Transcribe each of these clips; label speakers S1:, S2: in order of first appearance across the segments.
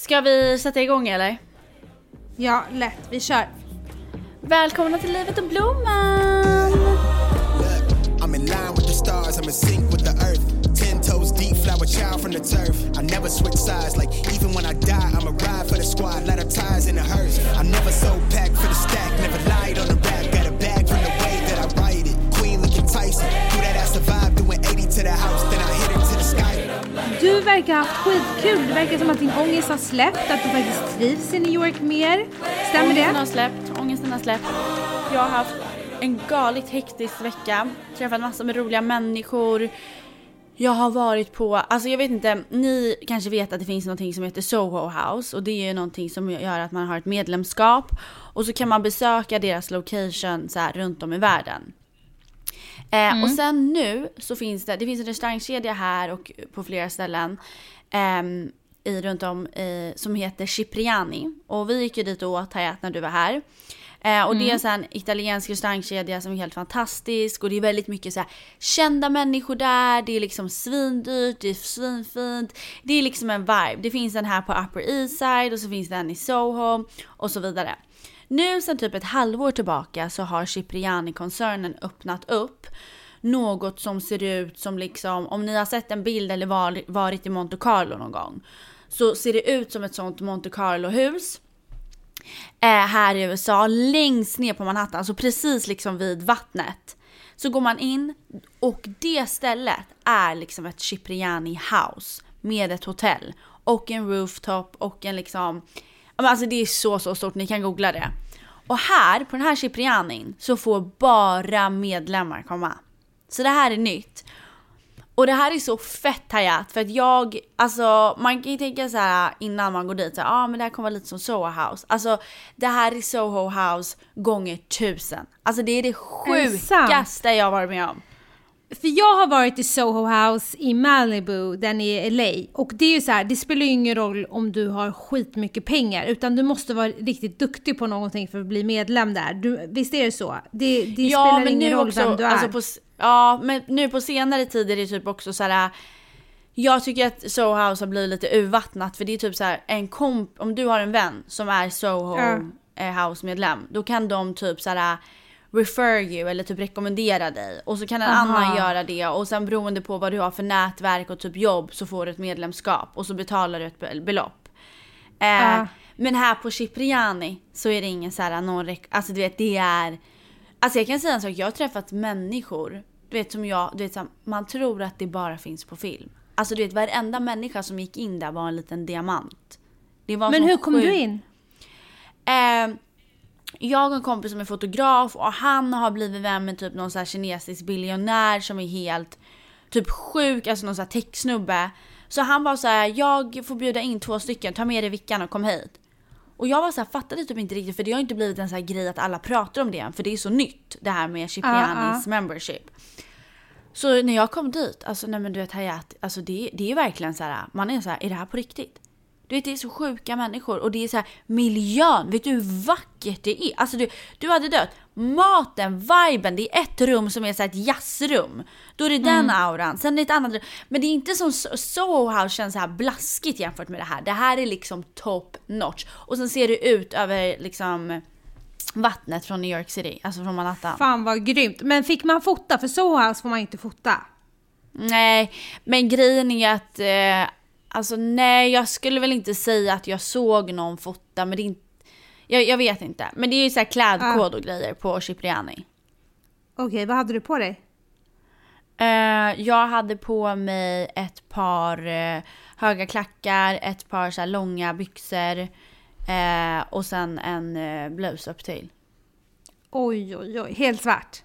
S1: Ska vi sätta igång eller?
S2: Ja, lätt. Vi kör.
S1: Välkomna till Livet och Blomman!
S3: I'm in line with the stars, I'm in sync with the earth. Ten toes deep, flower child from the turf. I never switch sides, like even when I die, I'm a ride for the squad, ladder ties in the hearse. I never sold pack for the stack, never lied on the
S2: Du verkar ha haft skitkul. Det verkar som att din ångest har släppt, att du faktiskt trivs i New York mer. Stämmer
S1: Ångesten
S2: det?
S1: har släppt, ångesten har släppt. Jag har haft en galet hektisk vecka. Träffat massor med roliga människor. Jag har varit på, alltså jag vet inte, ni kanske vet att det finns någonting som heter Soho House och det är ju någonting som gör att man har ett medlemskap och så kan man besöka deras location så här runt om i världen. Eh, Och sen nu så finns det, det finns en restaurangkedja här och på flera ställen ehm, i, runt om i, som heter Cipriani. Och vi gick ju dit och åt Hayat när du var här. Eh, och det är så här en italiensk restaurangkedja som är helt fantastisk och det är väldigt mycket så här kända människor där, det är liksom svindyrt, det är svinfint. Det är liksom en vibe. Det finns en här på Upper East Side och så finns det en i Soho och så vidare. Nu sen typ ett halvår tillbaka så har Cipriani-koncernen öppnat upp något som ser ut som liksom, om ni har sett en bild eller var, varit i Monte Carlo någon gång, så ser det ut som ett sånt Monte Carlo-hus. Eh, här i USA, längst ner på Manhattan, alltså precis liksom vid vattnet. Så går man in och det stället är liksom ett Cipriani house med ett hotell och en rooftop och en liksom, men alltså det är så så stort, ni kan googla det. Och här på den här Ciprianin så får bara medlemmar komma. Så det här är nytt. Och det här är så fett Hayat för att jag, alltså man kan ju tänka så här innan man går dit, ja ah, men det här kommer vara lite som Soho House. Alltså det här är Soho House gånger tusen. Alltså det är det sjukaste jag varit med om.
S2: För jag har varit i Soho House i Malibu, den i LA. Och det är ju så här, det spelar ju ingen roll om du har skitmycket pengar. Utan du måste vara riktigt duktig på någonting för att bli medlem där. Du, visst är det så? Det, det spelar ingen roll vem du är.
S1: Alltså på, ja, men nu på senare tid är det typ också så här. Jag tycker att Soho House har blivit lite urvattnat för det är typ så här en komp, om du har en vän som är Soho
S2: Ja.
S1: eh, House medlem, då kan de typ så här refer you eller typ rekommendera dig och så kan en
S2: Aha.
S1: annan göra det och sen beroende på vad du har för nätverk och typ jobb så får du ett medlemskap och så betalar du ett be- belopp. Eh,
S2: Ja.
S1: Men här på Cipriani så är det ingen så här någon rek- alltså du vet det är Alltså jag kan säga en sak, jag har träffat människor, du vet som jag, du vet så här, man tror att det bara finns på film. Alltså du vet varenda människa som gick in där var en liten diamant.
S2: Men hur kom
S1: sjukt.
S2: du in?
S1: Eh, jag och en kompis som är fotograf och han har blivit vän med typ någon så kinesisk biljonär som är helt typ sjuk, alltså någon så här techsnubbe. Så han var så här, jag får bjuda in två stycken, ta med dig Vickan och kom hit. Och jag var så här, fattade typ inte riktigt för det har inte blivit en så här grej att alla pratar om det än för det är så nytt det här med Ciprianis membership. Så när jag kom dit, alltså nej men du vet Hayat, alltså det, det är verkligen så här, man är så här, är det här på riktigt? Du vet det är så sjuka människor och det är så här miljön, vet du hur vackert det är? Alltså du, du hade dött. Maten, viben, det är ett rum som är så här ett jazzrum. Då är det den auran, sen är det ett annat rum. Men det är inte som So- Soho House känns så här blaskigt jämfört med det här. Det här är liksom top notch. Och sen ser det ut över liksom vattnet från New York City, alltså från Manhattan.
S2: Fan vad grymt. Men fick man fota? För Soho House får man inte fota.
S1: Nej, men grejen är att eh, alltså nej, jag skulle väl inte säga att jag såg någon fota, men det är inte, jag, jag vet inte. Men det är ju så här klädkod och grejer på Cipriani.
S2: Okej, vad hade du på dig?
S1: Eh, jag hade på mig ett par eh, höga klackar, ett par så långa byxor eh, och sen en blus upp till.
S2: Oj, oj, oj. Helt svart.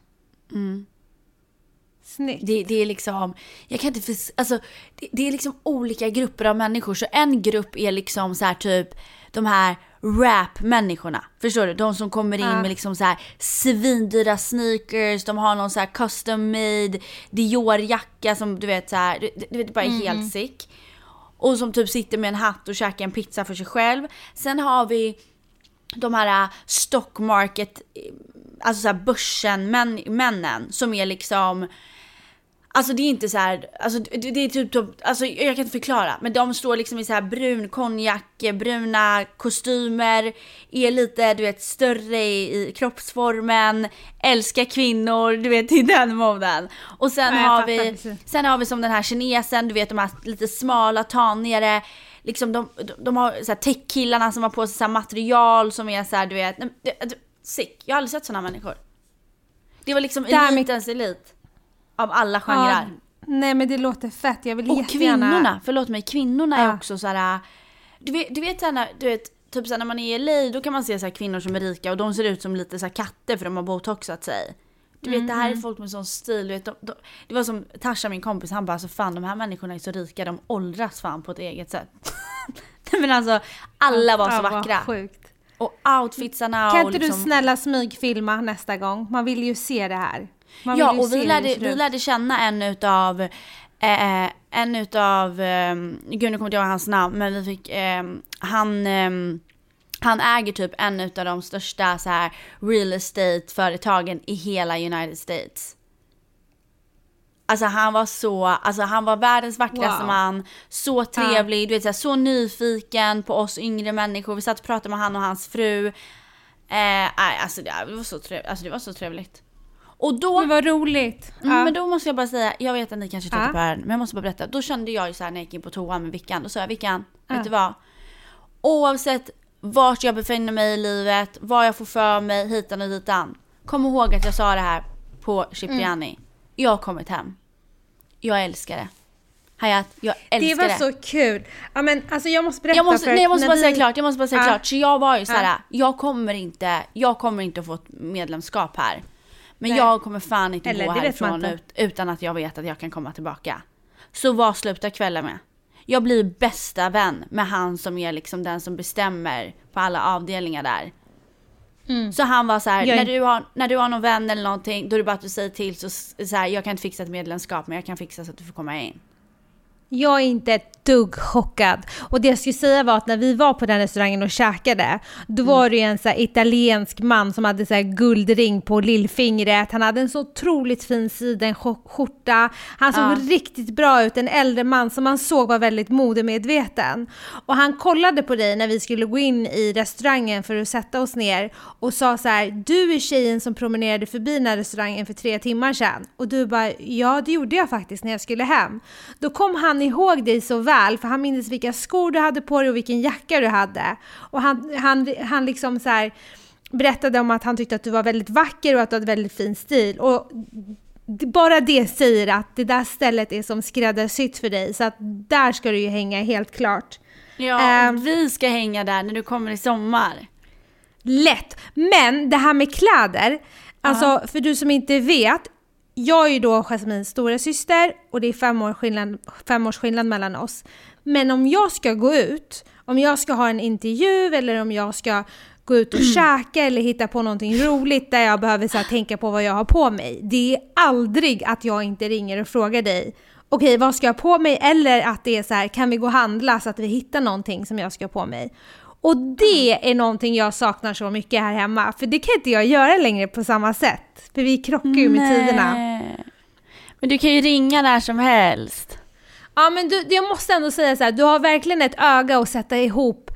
S2: Snyggt.
S1: Det, det är liksom, jag kan inte förs- alltså det, det är liksom olika grupper av människor. Så en grupp är liksom så här typ de här rap-människorna. Förstår du? De som kommer in med liksom så här svindyra sneakers, de har någon så här custom made Dior-jacka som du vet så här, du, du vet bara är helt sick. Och som typ sitter med en hatt och käkar en pizza för sig själv. Sen har vi de här äh, stock market, eh, alltså så här börsen män, männen som är liksom Alltså det är inte så här, alltså det, det är typ, alltså jag kan inte förklara. Men de står liksom i så här brun konjak, bruna kostymer, är lite du vet större i, i kroppsformen, älskar kvinnor, du vet i den moden. Och sen
S2: Ja,
S1: har vi,
S2: precis.
S1: sen har vi som den här kinesen, du vet de här lite smala, tanigare, liksom de, de, de har så här tech-killarna som har på sig så material som är så här, du vet, sick. Jag har aldrig sett sådana människor. Det var liksom elitens elit. Av alla genrer.
S2: nej men det låter fett, jag vill
S1: Och
S2: jättegärna...
S1: kvinnorna, förlåt mig, kvinnorna är
S2: Ja.
S1: också så här. Du vet, du vet, så här, du vet typ så här, när man är i LA då kan man se så här, kvinnor som är rika och de ser ut som lite så här, katter för de har botoxat sig. Du vet det här är folk med sån stil, du vet, de, de, det var som Tasha min kompis, han bara alltså fan de här människorna är så rika, de åldras fan på ett eget sätt. Men alltså alla var så
S2: Ja,
S1: vackra.
S2: Sjukt.
S1: Och outfitsarna
S2: Kan
S1: och
S2: inte
S1: liksom,
S2: du snälla smygfilma nästa gång? Man vill ju se det här. Man
S1: Ja och vi lärde, vi lärde känna en utav, eh, en utav, eh, gud nu kommer inte jag ihåg hans namn, men vi fick, eh, han, eh, han äger typ en utav de största så här real estate-företagen i hela United States. Alltså han var så, alltså han var världens vackraste
S2: Wow.
S1: man, så trevlig, du vet så, här, så nyfiken på oss yngre människor. Vi satt och pratade med han och hans fru. Eh, alltså det, det var så trevligt, alltså det var så trevligt. Och då,
S2: Men vad roligt.
S1: Mm,
S2: Ja.
S1: Men då måste jag bara säga, jag vet att ni kanske tröttnar
S2: Ja.
S1: på det här, men jag måste bara berätta. Då kände jag ju så här när jag gick in på toan med Vickan, då sa jag Vickan,
S2: Ja.
S1: vet du vad? Oavsett vart jag befinner mig i livet, vad jag får för mig, hitan och ditan. Kom ihåg att jag sa det här på Cipriani.
S2: Mm.
S1: Jag har kommit hem. Jag älskar det. Hayat, jag
S2: Det
S1: älskar
S2: var
S1: det.
S2: så kul. Ja men alltså jag måste berätta
S1: Jag måste,
S2: för
S1: nej, jag måste bara
S2: vi-
S1: säga klart, jag måste bara säga
S2: Ja.
S1: klart. Så jag var ju så här,
S2: Ja.
S1: jag kommer inte, jag kommer inte att få ett medlemskap här. Men
S2: Nej.
S1: jag kommer fan inte
S2: Eller,
S1: gå härifrån ut, utan att jag vet att jag kan komma tillbaka. Så vad slutar kvällen med? Jag blir bästa vän med han som är liksom den som bestämmer på alla avdelningar där. Så han var så här,
S2: Jag är-
S1: när, du har, när du har någon vän eller någonting, då är det bara att du säger till så, så här, jag kan inte fixa ett medlemskap men jag kan fixa så att du får komma in.
S2: Jag är inte ett dugg chockad. Och det jag skulle säga var att när vi var på den restaurangen och käkade, då
S1: Mm.
S2: var det ju en så italiensk man som hade så här guldring på lillfingret. Han hade en så otroligt fin sidenskjorta. Han såg
S1: Ja.
S2: riktigt bra ut, en äldre man som man såg var väldigt modemedveten. Och han kollade på dig när vi skulle gå in i restaurangen för att sätta oss ner och sa så här, du är tjejen som promenerade förbi den här restaurangen för tre timmar sedan. Och du bara, ja det gjorde jag faktiskt när jag skulle hem. Då kom han ihåg dig så väl, för han minns vilka skor du hade på dig och vilken jacka du hade. Och han, han, han liksom så här berättade om att han tyckte att du var väldigt vacker och att du hade väldigt fin stil. Och bara det säger att det där stället är som skräddarsytt för dig, så att där ska du ju hänga helt klart.
S1: Ja,
S2: Ehm.
S1: vi ska hänga där när du kommer i sommar.
S2: Lätt! Men det här med kläder, alltså för du som inte vet, jag är ju då Jasmins stora syster och det är fem, år skillnad, fem års skillnad mellan oss. Men om jag ska gå ut, om jag ska ha en intervju eller om jag ska gå ut och käka eller hitta på någonting roligt där jag behöver så här, tänka på vad jag har på mig. Det är aldrig att jag inte ringer och frågar dig okej vad ska jag på mig? Eller att det är så här, kan vi gå och handla så att vi hittar någonting som jag ska ha på mig? Och det är någonting jag saknar så mycket här hemma, för det kan inte jag göra längre på samma sätt. För vi krockar ju med tiderna.
S1: Nej. Men du kan ju ringa när som helst.
S2: Ja men du, jag måste ändå säga så här, du har verkligen ett öga att sätta ihop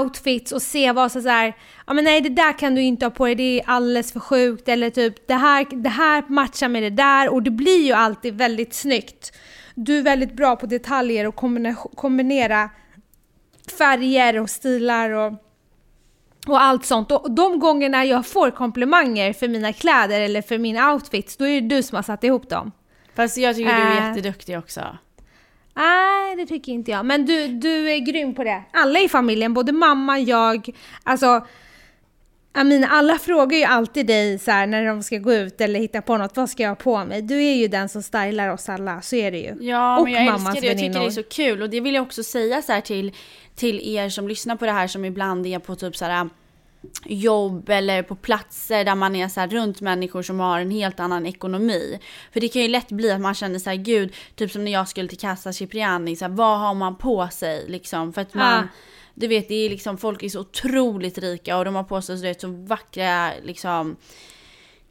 S2: outfits och se vad så här, ja men nej det där kan du inte ha på dig, det är alldeles för sjukt eller typ det här, det här matchar med det där och det blir ju alltid väldigt snyggt. Du är väldigt bra på detaljer och kombina- kombinera färger och stilar och, och allt sånt. Och de gångerna jag får komplimanger för mina kläder eller för mina outfits, då är det du som har satt ihop dem.
S1: Fast jag tycker du är
S2: Äh.
S1: jätteduktig också.
S2: Nej, det tycker inte jag. Men du, du är grym på det. Alla i familjen, både mamma, jag, alltså Amina, alla frågar ju alltid dig så här, när de ska gå ut eller hitta på något, vad ska jag ha på mig? Du är ju den som stylar oss alla, så är det ju.
S1: Ja,
S2: Och
S1: men jag älskar det. Jag tycker det är så kul. Och det vill jag också säga så här till, till er som lyssnar på det här som ibland är på typ så här jobb eller på platser där man är så runt människor som har en helt annan ekonomi. För det kan ju lätt bli att man känner så här, gud, typ som när jag skulle till Casa Cipriani, så här, vad har man på sig liksom? För att man,
S2: Ja.
S1: Du vet, det är liksom, folk är så otroligt rika och de har på sig så, vet, så vackra liksom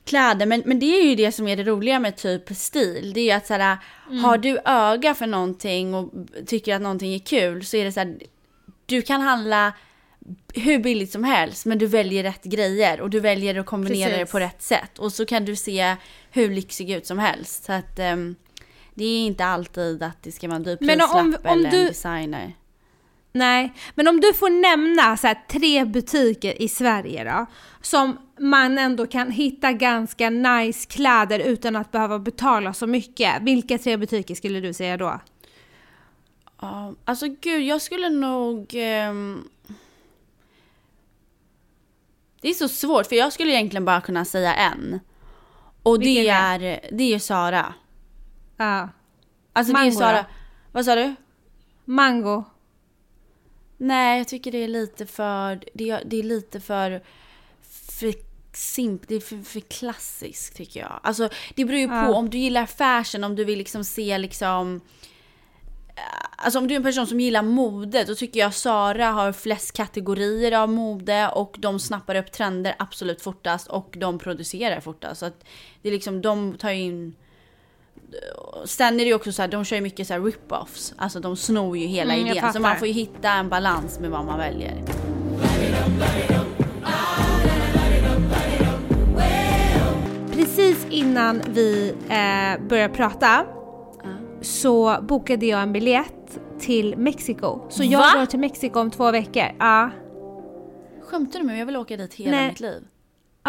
S1: kläder. Men, men det är ju det som är det roliga med typ stil. Det är ju att så här, har du öga för någonting och tycker att någonting är kul så är det så här, du kan handla hur billigt som helst men du väljer rätt grejer och du väljer att kombinera
S2: Precis.
S1: det på rätt sätt. Och så kan du se hur lyxig ut som helst. Så att ehm, det är inte alltid att det ska vara en dyr
S2: om-
S1: prislapp
S2: om
S1: eller
S2: du-
S1: en designer.
S2: Nej, men om du får nämna så här, tre butiker i Sverige då, som man ändå kan hitta ganska nice kläder utan att behöva betala så mycket. Vilka tre butiker skulle du säga då?
S1: Ja, alltså gud, jag skulle nog... ehm, Det är så svårt, för jag skulle egentligen bara kunna säga en. Och det är, det är Sara.
S2: Ja.
S1: Alltså det är
S2: Mango
S1: Sara.
S2: då?
S1: Vad sa du?
S2: Mango.
S1: Nej, jag tycker det är lite för... Det är, det är lite för... för simp, det är för, för klassiskt tycker jag. Alltså det beror ju på
S2: Ja.
S1: om du gillar fashion, om du vill liksom se liksom... eh, Alltså om du är en person som gillar mode, då tycker jag Sara har flest kategorier av mode och de snappar upp trender absolut fortast och de producerar fortast. Så att det är liksom, de tar ju in... Sen är det ju också så här, de kör ju mycket så här rip-offs. Alltså de snor ju hela
S2: Mm,
S1: idén. Så man får ju hitta en balans med vad man väljer.
S2: Precis innan vi eh, började prata så bokade jag en biljett till Mexiko. Så jag
S1: Va?
S2: går till Mexiko om två veckor. Ja.
S1: Skämtar du med mig? Jag vill åka dit hela
S2: Nej.
S1: mitt liv.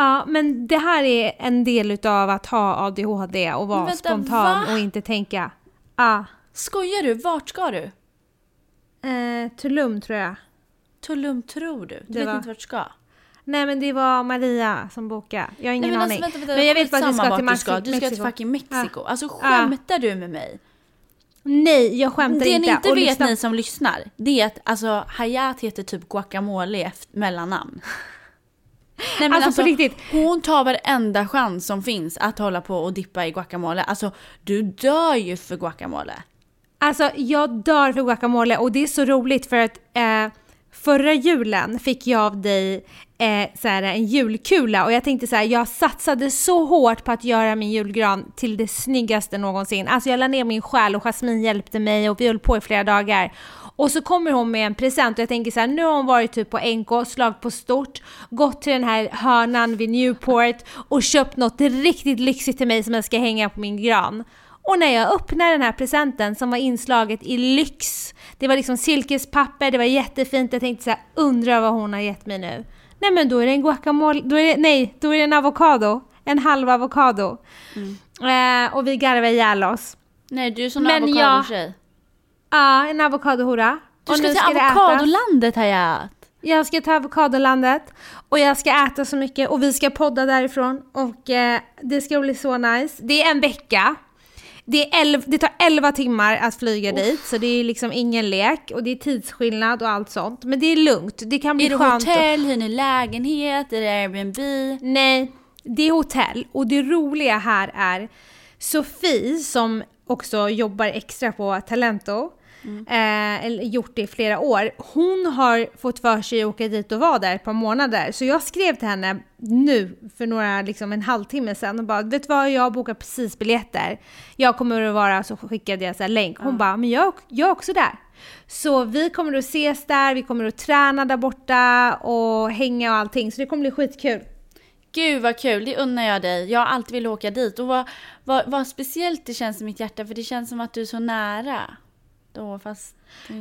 S2: Ja, men det här är en del utav att ha ADHD och vara
S1: vänta,
S2: spontan
S1: va?
S2: och inte tänka. Ja.
S1: Skojar du? Vart ska du?
S2: Eh, Tulum tror jag.
S1: Tulum tror du? Du
S2: Det
S1: vet
S2: var-
S1: inte vart du ska?
S2: Nej men det var Maria som bokade. Jag har ingen
S1: Nej, men
S2: aning.
S1: alltså, vänta, vänta,
S2: men jag vet bara att vi
S1: skitsamma
S2: ska till Maxi-
S1: du ska. Du ska till
S2: Mexiko.
S1: fucking Mexiko. Alltså
S2: Ja.
S1: skämtar du med mig?
S2: Nej, jag skämtar
S1: Det
S2: inte.
S1: ni inte
S2: Och
S1: vet
S2: lyssna-
S1: ni som lyssnar, det är att alltså Hayat heter typ guacamole mellannamn. Nej, men
S2: Alltså, på riktigt.
S1: Hon tar varenda chans som finns att hålla på och dippa i guacamole. Alltså du dör ju för guacamole.
S2: Alltså jag dör för guacamole och det är så roligt för att eh, förra julen fick jag av dig eh, så här, en julkula och jag tänkte så här, jag satsade så hårt på att göra min julgran till det snyggaste någonsin. Alltså jag la ner min själ och Jasmine hjälpte mig och vi höll på i flera dagar. Och så kommer hon med en present och jag tänker så här, nu har hon varit typ på NK, slag på stort, gått till den här hörnan vid Newport och köpt något riktigt lyxigt till mig som jag ska hänga på min gran. Och när jag öppnade den här presenten som var inslaget i lyx, det var liksom silkespapper, det var jättefint, jag tänkte så här, undrar vad hon har gett mig nu. Nej men då är det en guacamole, då är det, nej, då är det en avokado. En halv avokado. Eh, och vi garvade ihjäl oss.
S1: Nej du är sån avokadotjej.
S2: Ja, en avokadohora.
S1: Du ska till
S2: det
S1: avokadolandet Hayat.
S2: Jag ska till avokadolandet och jag ska äta så mycket och vi ska podda därifrån och eh, det ska bli så nice. Det är en vecka. Det, är elv, det tar 11 timmar att flyga dit så det är liksom ingen lek och det är tidsskillnad och allt sånt. Men det är lugnt, det kan bli
S1: Är det
S2: skönt.
S1: hotell, hyr ni lägenhet, är det Airbnb?
S2: Nej, det är hotell och det roliga här är Sofie som också jobbar extra på Talento, eh, eller gjort det i flera år. Hon har fått för sig att åka dit och vara där ett par månader. Så jag skrev till henne nu för några, liksom en halvtimme sedan och bara vet du vad, jag bokar precis biljetter. Jag kommer att vara, så skickade jag så länk. Hon bara, men jag, jag är också där. Så vi kommer att ses där, vi kommer att träna där borta och hänga och allting. Så det kommer bli skitkul.
S1: Gud vad kul, det unnar jag dig. Jag har alltid velat åka dit och vad, vad, vad speciellt det känns i mitt hjärta för det känns som att du är så nära. Då fast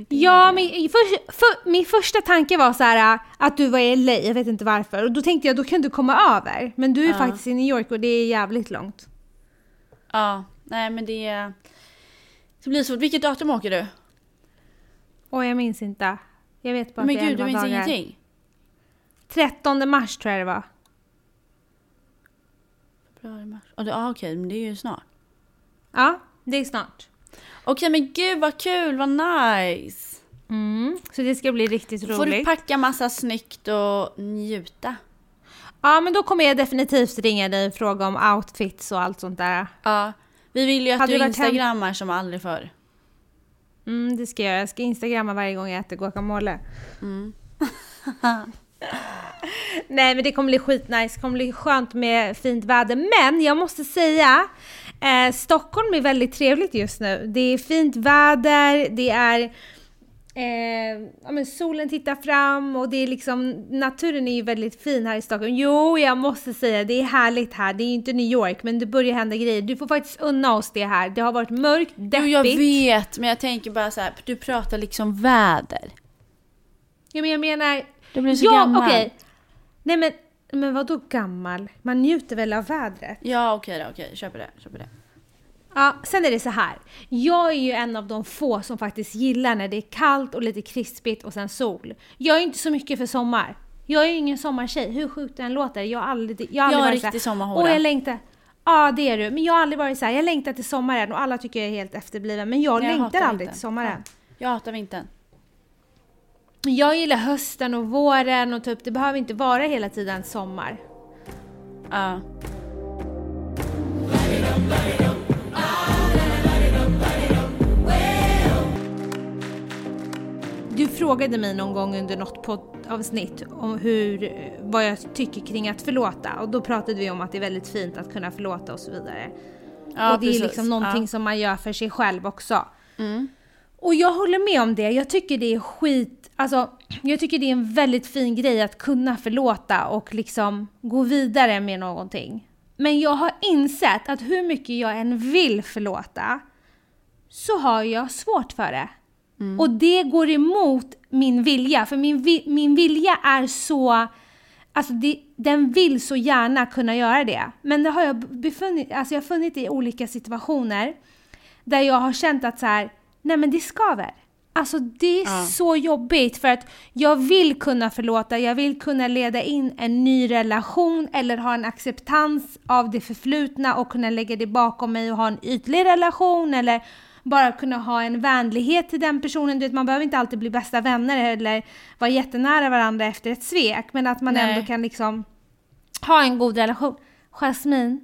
S2: Ja, min, för, för, min första tanke var så här äh, att du var i LA, jag vet inte varför. Och då tänkte jag, då kan du komma över. Men du är
S1: Ja.
S2: faktiskt i New York och det är jävligt långt.
S1: Ja, nej men det... Det blir svårt. Vilket datum åker du?
S2: Och jag minns inte. Jag vet bara
S1: Men
S2: att det är
S1: gud, du
S2: 11
S1: minns
S2: dagar.
S1: ingenting?
S2: 13 mars tror jag det var.
S1: Februari, mars. Ja, Ja, okej, men det är ju snart.
S2: Ja, det är snart.
S1: Okej, men gud vad kul, vad nice!
S2: Mm, så det ska bli riktigt
S1: Får du
S2: roligt.
S1: packa massa snyggt och njuta.
S2: Ja, men då kommer jag definitivt ringa dig och fråga om outfits och allt sånt där.
S1: Ja, vi vill ju att
S2: Hade
S1: du
S2: hem-
S1: instagrammar som aldrig förr.
S2: Mm, det ska jag göra. Jag ska instagramma varje gång jag äter guacamole. Nej men det kommer bli skitnice, det kommer bli skönt med fint väder. Men jag måste säga, eh, Stockholm är väldigt trevligt just nu. Det är fint väder, det är Eh, ja, men solen tittar fram och det är liksom, naturen är ju väldigt fin här i Stockholm. Jo, jag måste säga det är härligt här. Det är inte New York, men det börjar hända grejer. Du får faktiskt unna oss det här. Det har varit mörkt, deppigt.
S1: Jo, jag vet, men jag tänker bara så här, du pratar liksom väder.
S2: Ja, men jag menar...
S1: Du blir så
S2: ja,
S1: gammal.
S2: okej. Nej men, men vad då gammal? Man njuter väl av vädret?
S1: Ja, okej då, okej. Köper det, köper det.
S2: Ja, sen är det så här. Jag är ju en av de få som faktiskt gillar när det är kallt och lite krispigt och sen sol. Jag är inte så mycket för sommar. Jag är ju ingen sommartjej, hur sjukt det än låter. Jag har aldrig, jag har aldrig
S1: Jag
S2: varit
S1: riktig sommarhora.
S2: Åh, jag längtar. Ja, det är du. Men jag har aldrig varit så här. jag längtar till sommaren och alla tycker jag är helt efterbliven. Men jag,
S1: Nej, jag
S2: längtar aldrig
S1: vintern.
S2: till sommaren.
S1: Jag hatar vintern.
S2: Jag gillar hösten och våren och typ, det behöver inte vara hela tiden sommar.
S1: Ja.
S2: Du frågade mig någon gång under något poddavsnitt om hur, vad jag tycker kring att förlåta och då pratade vi om att det är väldigt fint att kunna förlåta och så vidare.
S1: Ja,
S2: och det
S1: precis.
S2: är liksom någonting
S1: Ja.
S2: som man gör för sig själv också.
S1: Mm.
S2: Och jag håller med om det. Jag tycker det är skit, alltså jag tycker det är en väldigt fin grej att kunna förlåta och liksom gå vidare med någonting. Men jag har insett att hur mycket jag än vill förlåta så har jag svårt för det. Och det går emot min vilja, för min, vi, min vilja är så... Alltså det, den vill så gärna kunna göra det. Men det har jag befunnit, alltså jag har funnit i olika situationer där jag har känt att så här, nej men det skaver. Alltså det är
S1: Ja.
S2: så jobbigt för att jag vill kunna förlåta, jag vill kunna leda in en ny relation eller ha en acceptans av det förflutna och kunna lägga det bakom mig och ha en ytlig relation eller bara kunna ha en vänlighet till den personen. Du vet, man behöver inte alltid bli bästa vänner eller vara jättenära varandra efter ett svek men att man
S1: Nej.
S2: ändå kan liksom ha en god relation. Jasmine,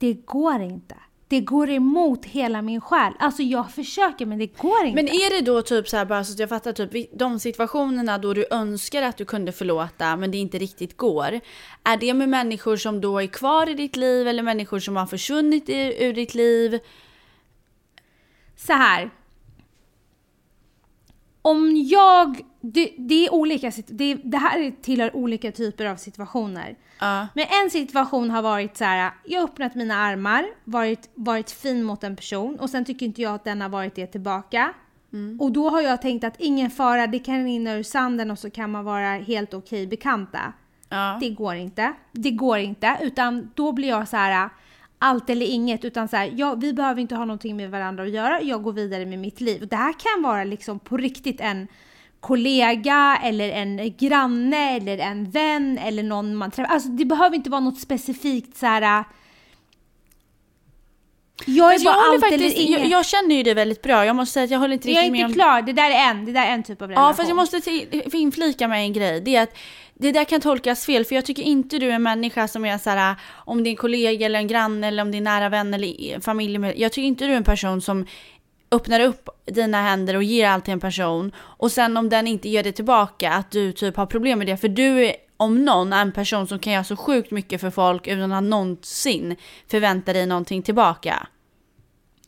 S2: det går inte. Det går emot hela min själ. Alltså jag försöker men det går inte.
S1: Men är det då typ så här, bara så att jag fattar, typ de situationerna då du önskar att du kunde förlåta men det inte riktigt går. Är det med människor som då är kvar i ditt liv eller människor som har försvunnit i, ur ditt liv?
S2: så här. Om jag... Det, det är olika det, det här tillhör olika typer av situationer. Men en situation har varit så här. jag har öppnat mina armar, varit, varit fin mot en person och sen tycker inte jag att den har varit det tillbaka. Och då har jag tänkt att ingen fara, det kan rinna ur sanden och så kan man vara helt okej bekanta.
S1: Ja.
S2: Det går inte. Det går inte. Utan då blir jag så här. allt eller inget. Utan så här, ja, vi behöver inte ha någonting med varandra att göra. Jag går vidare med mitt liv. Och det här kan vara liksom på riktigt en kollega eller en granne eller en vän eller någon man träffar. Alltså det behöver inte vara något specifikt så här. Jag är
S1: Fast jag,
S2: bara allt eller inget.
S1: jag, jag känner ju det väldigt bra. Jag måste säga att jag håller inte
S2: jag är
S1: riktigt med
S2: inte
S1: om...
S2: klar. Det där är en. Det där är en typ av relation.
S1: Ja, fast jag måste till- inflika med en grej. Det är att det där kan tolkas fel, för jag tycker inte du är en människa som är så här, om din kollega eller en granne eller om din nära vän eller familj. Jag tycker inte du är en person som öppnar upp dina händer och ger allt till en person och sen om den inte ger det tillbaka att du typ har problem med det. För du är om någon är en person som kan göra så sjukt mycket för folk utan att någonsin förvänta dig någonting tillbaka.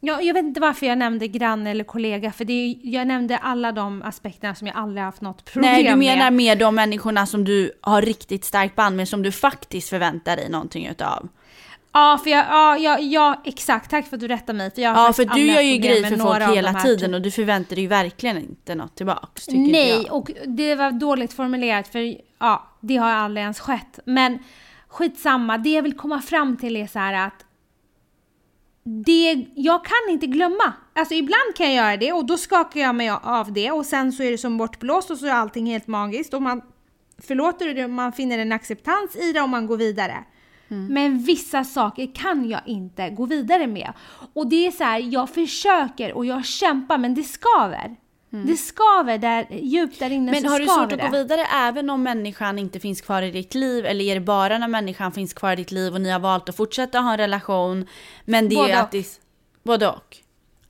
S2: Ja, jag vet inte varför jag nämnde granne eller kollega, för det är, jag nämnde alla de aspekterna som jag aldrig haft något problem
S1: Nej, du menar
S2: med.
S1: med de människorna som du har riktigt starkt band med, som du faktiskt förväntar dig någonting utav.
S2: Ja, för jag, ja, ja, ja, exakt. Tack för att du rättar mig. För jag
S1: Ja, för du gör ju grejer för folk hela tiden
S2: typ-
S1: och du förväntar dig ju verkligen inte något tillbaks,
S2: Nej, och det var dåligt formulerat för ja, det har aldrig ens skett. Men skitsamma, det jag vill komma fram till är så här att det, jag kan inte glömma. Alltså ibland kan jag göra det och då skakar jag mig av det och sen så är det som bortblåst och så är allting helt magiskt och man förlåter det man finner en acceptans i det och man går vidare. Men vissa saker kan jag inte gå vidare med. Och det är så här, jag försöker och jag kämpar men det skaver. Det skaver där, djupt där inne
S1: Men har du svårt att
S2: det.
S1: gå vidare även om människan inte finns kvar i ditt liv? Eller är det bara när människan finns kvar i ditt liv och ni har valt att fortsätta ha en relation? Men det
S2: Både
S1: är att
S2: och.
S1: det... Både och.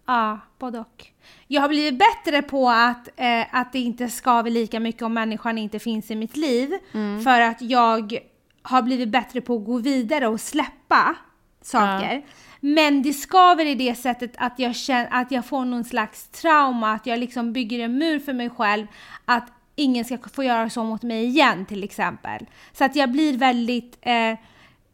S2: Ja, både och. Jag har blivit bättre på att, eh, att det inte skaver lika mycket om människan inte finns i mitt liv. För att jag har blivit bättre på att gå vidare och släppa saker. Men det skaver i det sättet att jag känner att jag får någon slags trauma, att jag liksom bygger en mur för mig själv. Att ingen ska få göra så mot mig igen till exempel. Så att jag blir väldigt eh,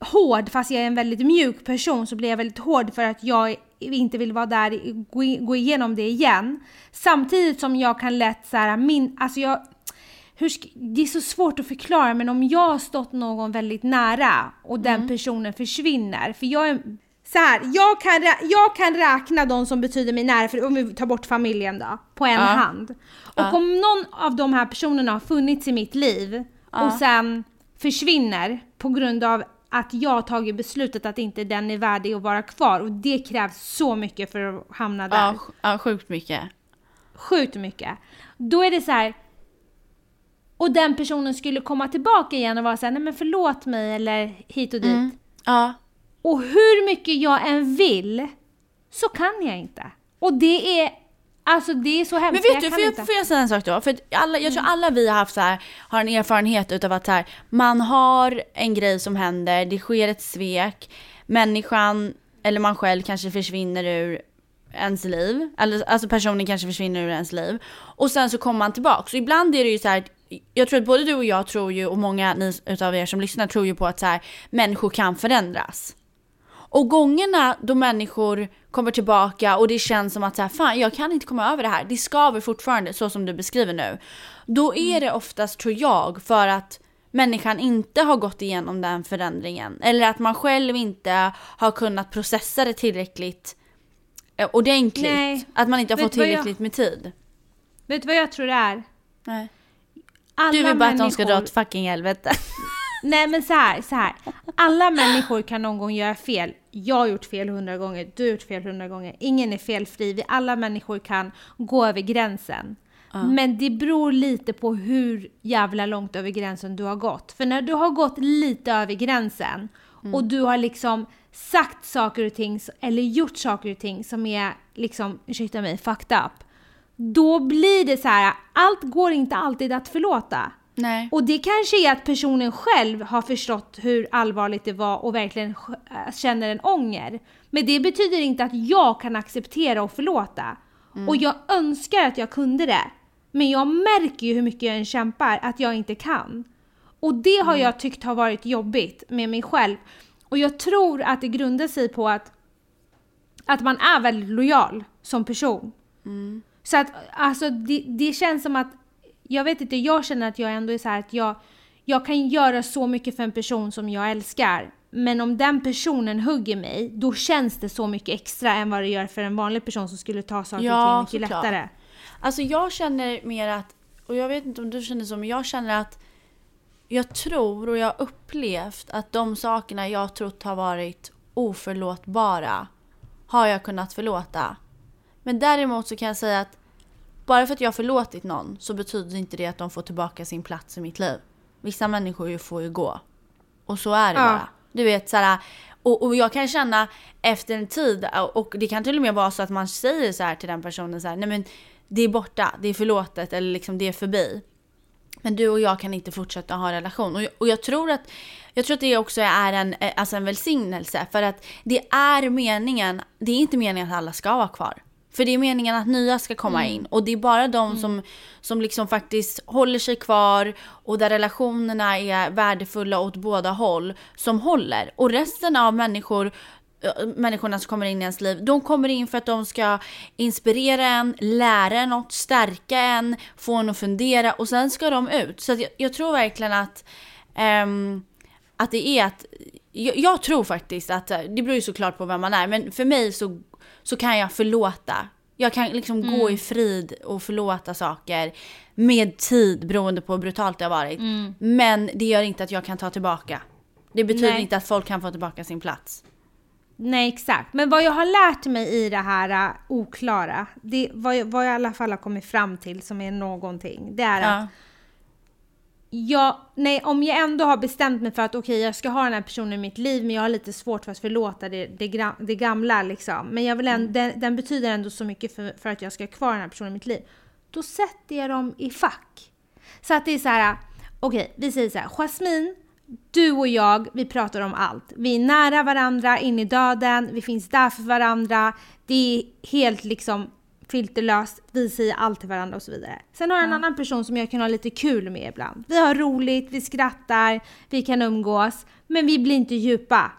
S2: hård, fast jag är en väldigt mjuk person så blir jag väldigt hård för att jag inte vill vara där, gå, gå igenom det igen. Samtidigt som jag kan lätt så här, min, alltså jag, hur, det är så svårt att förklara men om jag har stått någon väldigt nära och den personen försvinner, för jag är så här, jag kan, jag kan räkna de som betyder mig nära, för om vi tar bort familjen då, på en
S1: Ja.
S2: hand. Och om någon av de här personerna har funnits i mitt liv och sen försvinner på grund av att jag har tagit beslutet att inte den är värdig att vara kvar och det krävs så mycket för att hamna där.
S1: Ja, ja, sjukt mycket.
S2: Sjukt mycket. Då är det så här. Och den personen skulle komma tillbaka igen och vara såhär, nej men förlåt mig eller hit och dit.
S1: Mm. Ja.
S2: Och hur mycket jag än vill så kan jag inte. Och det är, alltså det är så hemskt.
S1: Men vet du, får jag, får jag säga en sak då? För alla, jag tror
S2: Mm.
S1: alla vi har haft så här, har en erfarenhet utav att så här, man har en grej som händer, det sker ett svek, människan eller man själv kanske försvinner ur ens liv, eller, alltså personen kanske försvinner ur ens liv. Och sen så kommer man tillbaka. Så ibland är det ju så här, jag tror att både du och jag tror ju, och många ni, utav er som lyssnar tror ju på att så här, människor kan förändras. Och gångerna då människor kommer tillbaka och det känns som att så här, fan jag kan inte komma över det här, det skaver fortfarande så som du beskriver nu. Då är det oftast, tror jag, för att människan inte har gått igenom den förändringen. Eller att man själv inte har kunnat processa det tillräckligt eh, ordentligt.
S2: Nej.
S1: Att man inte har fått
S2: vad jag-
S1: tillräckligt med tid.
S2: Vet du vad jag tror det är?
S1: Nej.
S2: Alla
S1: Du vill bara att de ska
S2: människor-
S1: dra åt fucking helvete.
S2: Nej men så här, så här. Alla människor kan någon gång göra fel. Jag har gjort fel hundra gånger, du har gjort fel hundra gånger. Ingen är felfri. Vi alla människor kan gå över gränsen. Men det beror lite på hur jävla långt över gränsen du har gått. För när du har gått lite över gränsen och du har liksom sagt saker och ting eller gjort saker och ting som är liksom, ursäkta mig, fucked up. Då blir det så här, allt går inte alltid att förlåta.
S1: Nej.
S2: Och det kanske är att personen själv har förstått hur allvarligt det var och verkligen äh, känner en ånger. Men det betyder inte att jag kan acceptera och förlåta. Och jag önskar att jag kunde det. Men jag märker ju hur mycket jag än kämpar att jag inte kan. Och det har jag tyckt har varit jobbigt med mig själv. Och jag tror att det grundar sig på att, att man är väldigt lojal som person. Så att alltså det, det känns som att, jag vet inte, jag känner att jag ändå är så att jag, jag kan göra så mycket för en person som jag älskar. Men om den personen hugger mig, då känns det så mycket extra än vad det gör för en vanlig person som skulle ta saker
S1: Ja,
S2: ting mycket lättare.
S1: Alltså jag känner mer att, och jag vet inte om du känner så, men jag känner att jag tror och jag har upplevt att de sakerna jag trott har varit oförlåtbara har jag kunnat förlåta. Men däremot så kan jag säga att bara för att jag har förlåtit någon så betyder inte det att de får tillbaka sin plats i mitt liv. Vissa människor ju får ju gå. Och så är det
S2: Ja.
S1: bara. Du vet såhär, och, och jag kan känna efter en tid, och det kan till och med vara så att man säger så här till den personen så här, nej men det är borta, det är förlåtet eller liksom det är förbi. Men du och jag kan inte fortsätta ha en relation. Och jag, och jag, tror, att, jag tror att det också är en, eh, alltså en välsignelse. För att det är meningen, det är inte meningen att alla ska vara kvar. För det är meningen att nya ska komma in. Och det är bara de som, som liksom faktiskt håller sig kvar och där relationerna är värdefulla åt båda håll som håller. Och resten av människor människorna som kommer in i ens liv, de kommer in för att de ska inspirera en, lära en något, stärka en, få en att fundera och sen ska de ut. Så jag, jag tror verkligen att, ehm, att det är att, jag, jag tror faktiskt att, eh, det beror ju såklart på vem man är, men för mig så, så kan jag förlåta. Jag kan liksom gå i frid och förlåta saker med tid beroende på hur brutalt det har varit. Men det gör inte att jag kan ta tillbaka. Det betyder
S2: Nej.
S1: inte att folk kan få tillbaka sin plats.
S2: Nej exakt, men vad jag har lärt mig i det här uh, oklara, det, vad, jag, vad jag i alla fall har kommit fram till som är någonting, det är att
S1: Ja.
S2: Jag, nej, om jag ändå har bestämt mig för att okej, jag ska ha den här personen i mitt liv, men jag har lite svårt för att förlåta det, det, det gamla liksom. Men jag vill ändå, den, den betyder ändå så mycket för, för att jag ska ha kvar den här personen i mitt liv. Då sätter jag dem i fack. Så att det är så här, okej, vi säger så här, Jasmine, du och jag, vi pratar om allt. Vi är nära varandra in i döden, vi finns där för varandra. Det är helt liksom filterlöst, vi säger allt till varandra och så vidare. Sen har jag en annan person som jag kan ha lite kul med ibland. Vi har roligt, vi skrattar, vi kan umgås, men vi blir inte djupa.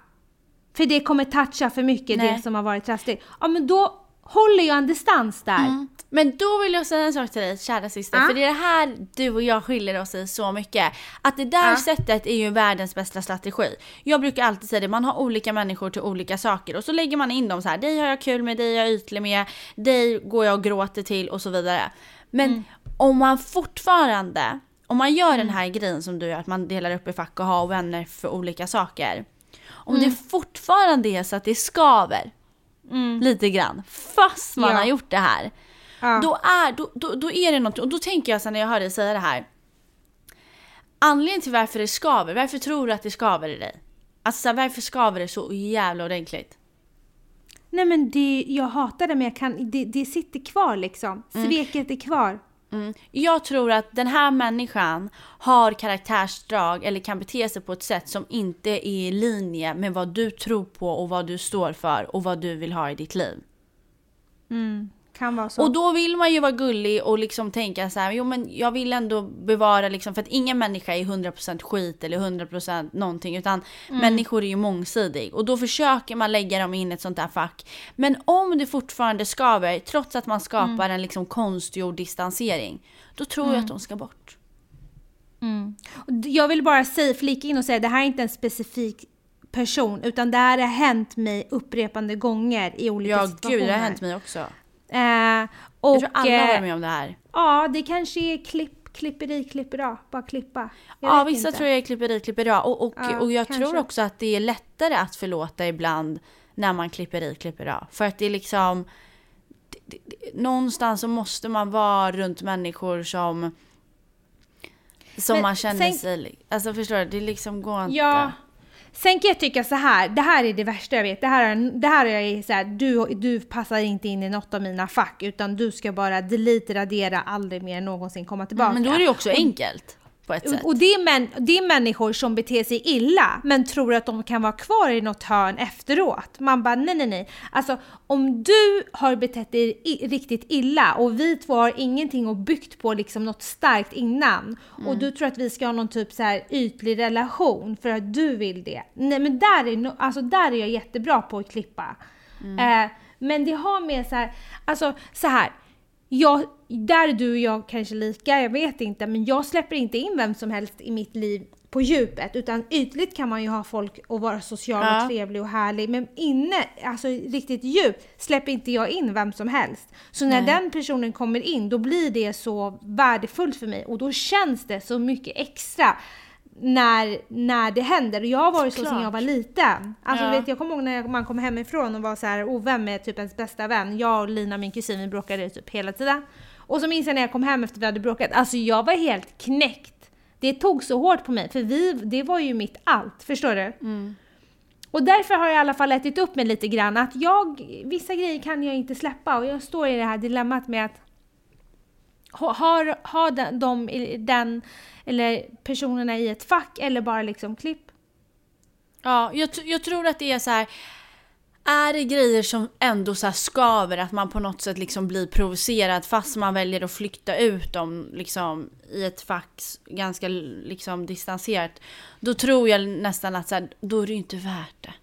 S2: För det kommer toucha för mycket,
S1: Nej.
S2: det som har varit trassligt. Ja men då håller jag en distans där.
S1: Mm. Men då vill jag säga en sak till dig, kära syster.
S2: Ja.
S1: För det är det här du och jag skiljer oss i så mycket. Att det där
S2: Ja.
S1: sättet är ju världens bästa strategi. Jag brukar alltid säga det, man har olika människor till olika saker. Och så lägger man in dem så här, dig har jag kul med, dig är jag ytlig med, dig går jag och gråter till och så vidare. Men
S2: Mm.
S1: om man fortfarande, om man gör den här grejen som du gör, att man delar upp i fack och har vänner för olika saker. Om
S2: Mm.
S1: det fortfarande är så att det skaver lite grann, fast man
S2: Ja.
S1: har gjort det här.
S2: Ja.
S1: Då, är, då, då, då är det något, och då tänker jag sen när jag hör dig säga det här. Anledningen till varför det skaver, varför tror du att det skaver i dig? Alltså varför skaver det så jävla ordentligt?
S2: Nej men det, jag hatar det men jag kan, det, det sitter kvar liksom. Sveket är kvar.
S1: Mm. Jag tror att den här människan har karaktärsdrag eller kan bete sig på ett sätt som inte är i linje med vad du tror på och vad du står för och vad du vill ha i ditt liv. Mm.
S2: Kan vara så.
S1: Och då vill man ju vara gullig och liksom tänka så här, jo men jag vill ändå bevara liksom, för att ingen människa är 100% skit eller 100% någonting, utan människor är ju mångsidig. Och då försöker man lägga dem in i ett sånt där fack. Men om det fortfarande skaver, trots att man skapar en liksom konstgjord distansering, då tror jag att de ska bort.
S2: D- Jag vill bara säga, flika in och säga det här är inte en specifik person utan det här har hänt mig upprepande gånger i olika
S1: Ja
S2: situationer.
S1: gud, det har hänt mig också.
S2: Eh, och,
S1: Jag tror alla har
S2: eh,
S1: varit med om det här.
S2: Ja, det kanske är klipp, klipperi, klippera. Bara klippa. Jag
S1: Ja, vissa
S2: inte.
S1: tror jag är klipperi, klippera. Och, och,
S2: Ja,
S1: och jag
S2: kanske.
S1: tror också att det är lättare att förlåta ibland när man klipper i, klipper av. För att det är liksom... Det, det, det, någonstans så måste man vara runt människor som... Som
S2: Men
S1: man känner
S2: sen-
S1: sig... Alltså förstår du? Det liksom går inte.
S2: Ja. Sen kan jag tycka så här, det här är det värsta jag vet. Det här är, det här är så här, du, du passar inte in i något av mina fack utan du ska bara delete, radera, aldrig mer någonsin komma tillbaka.
S1: Men då är det ju också enkelt. På ett sätt.
S2: Och det är, män, det är människor som beter sig illa men tror att de kan vara kvar i något hörn efteråt. Man bara nej nej nej. Alltså om du har betett dig i, riktigt illa och vi två har ingenting och byggt på liksom något starkt innan och du tror att vi ska ha någon typ så här ytlig relation för att du vill det. Nej men där är, no, alltså, där är jag jättebra på att klippa. Eh, men det har med så här, alltså så här. Jag, där är du och jag kanske lika, jag vet inte, men jag släpper inte in vem som helst i mitt liv på djupet, utan ytligt kan man ju ha folk och vara social
S1: Ja.
S2: och trevlig och härlig, men inne, alltså riktigt djupt, släpper inte jag in vem som helst. Så när
S1: Nej.
S2: den personen kommer in, då blir det så värdefullt för mig och då känns det så mycket extra när, när det händer. Och jag har varit så sedan
S1: Såklart.
S2: jag var liten. Alltså
S1: Ja.
S2: vet, jag kommer ihåg när man kom hemifrån och var så här ovän med typ ens bästa vän. Jag och Lina, min kusin, vi bråkade typ hela tiden. Och så minns jag när jag kom hem efter vi hade bråkat. Alltså jag var helt knäckt. Det tog så hårt på mig, för vi, det var ju mitt allt. Förstår du? Och därför har jag i alla fall ätit upp mig lite grann. Att jag, vissa grejer kan jag inte släppa och jag står i det här dilemmat med att ha, har, har den, de, den, eller personerna i ett fack eller bara liksom klipp.
S1: Ja, jag, jag tror att det är så här. Är det grejer som ändå så skaver, att man på något sätt liksom blir provocerad fast man väljer att flykta ut dem liksom, i ett fack s- ganska liksom, distanserat. Då tror jag nästan att så här, då är det inte värt det.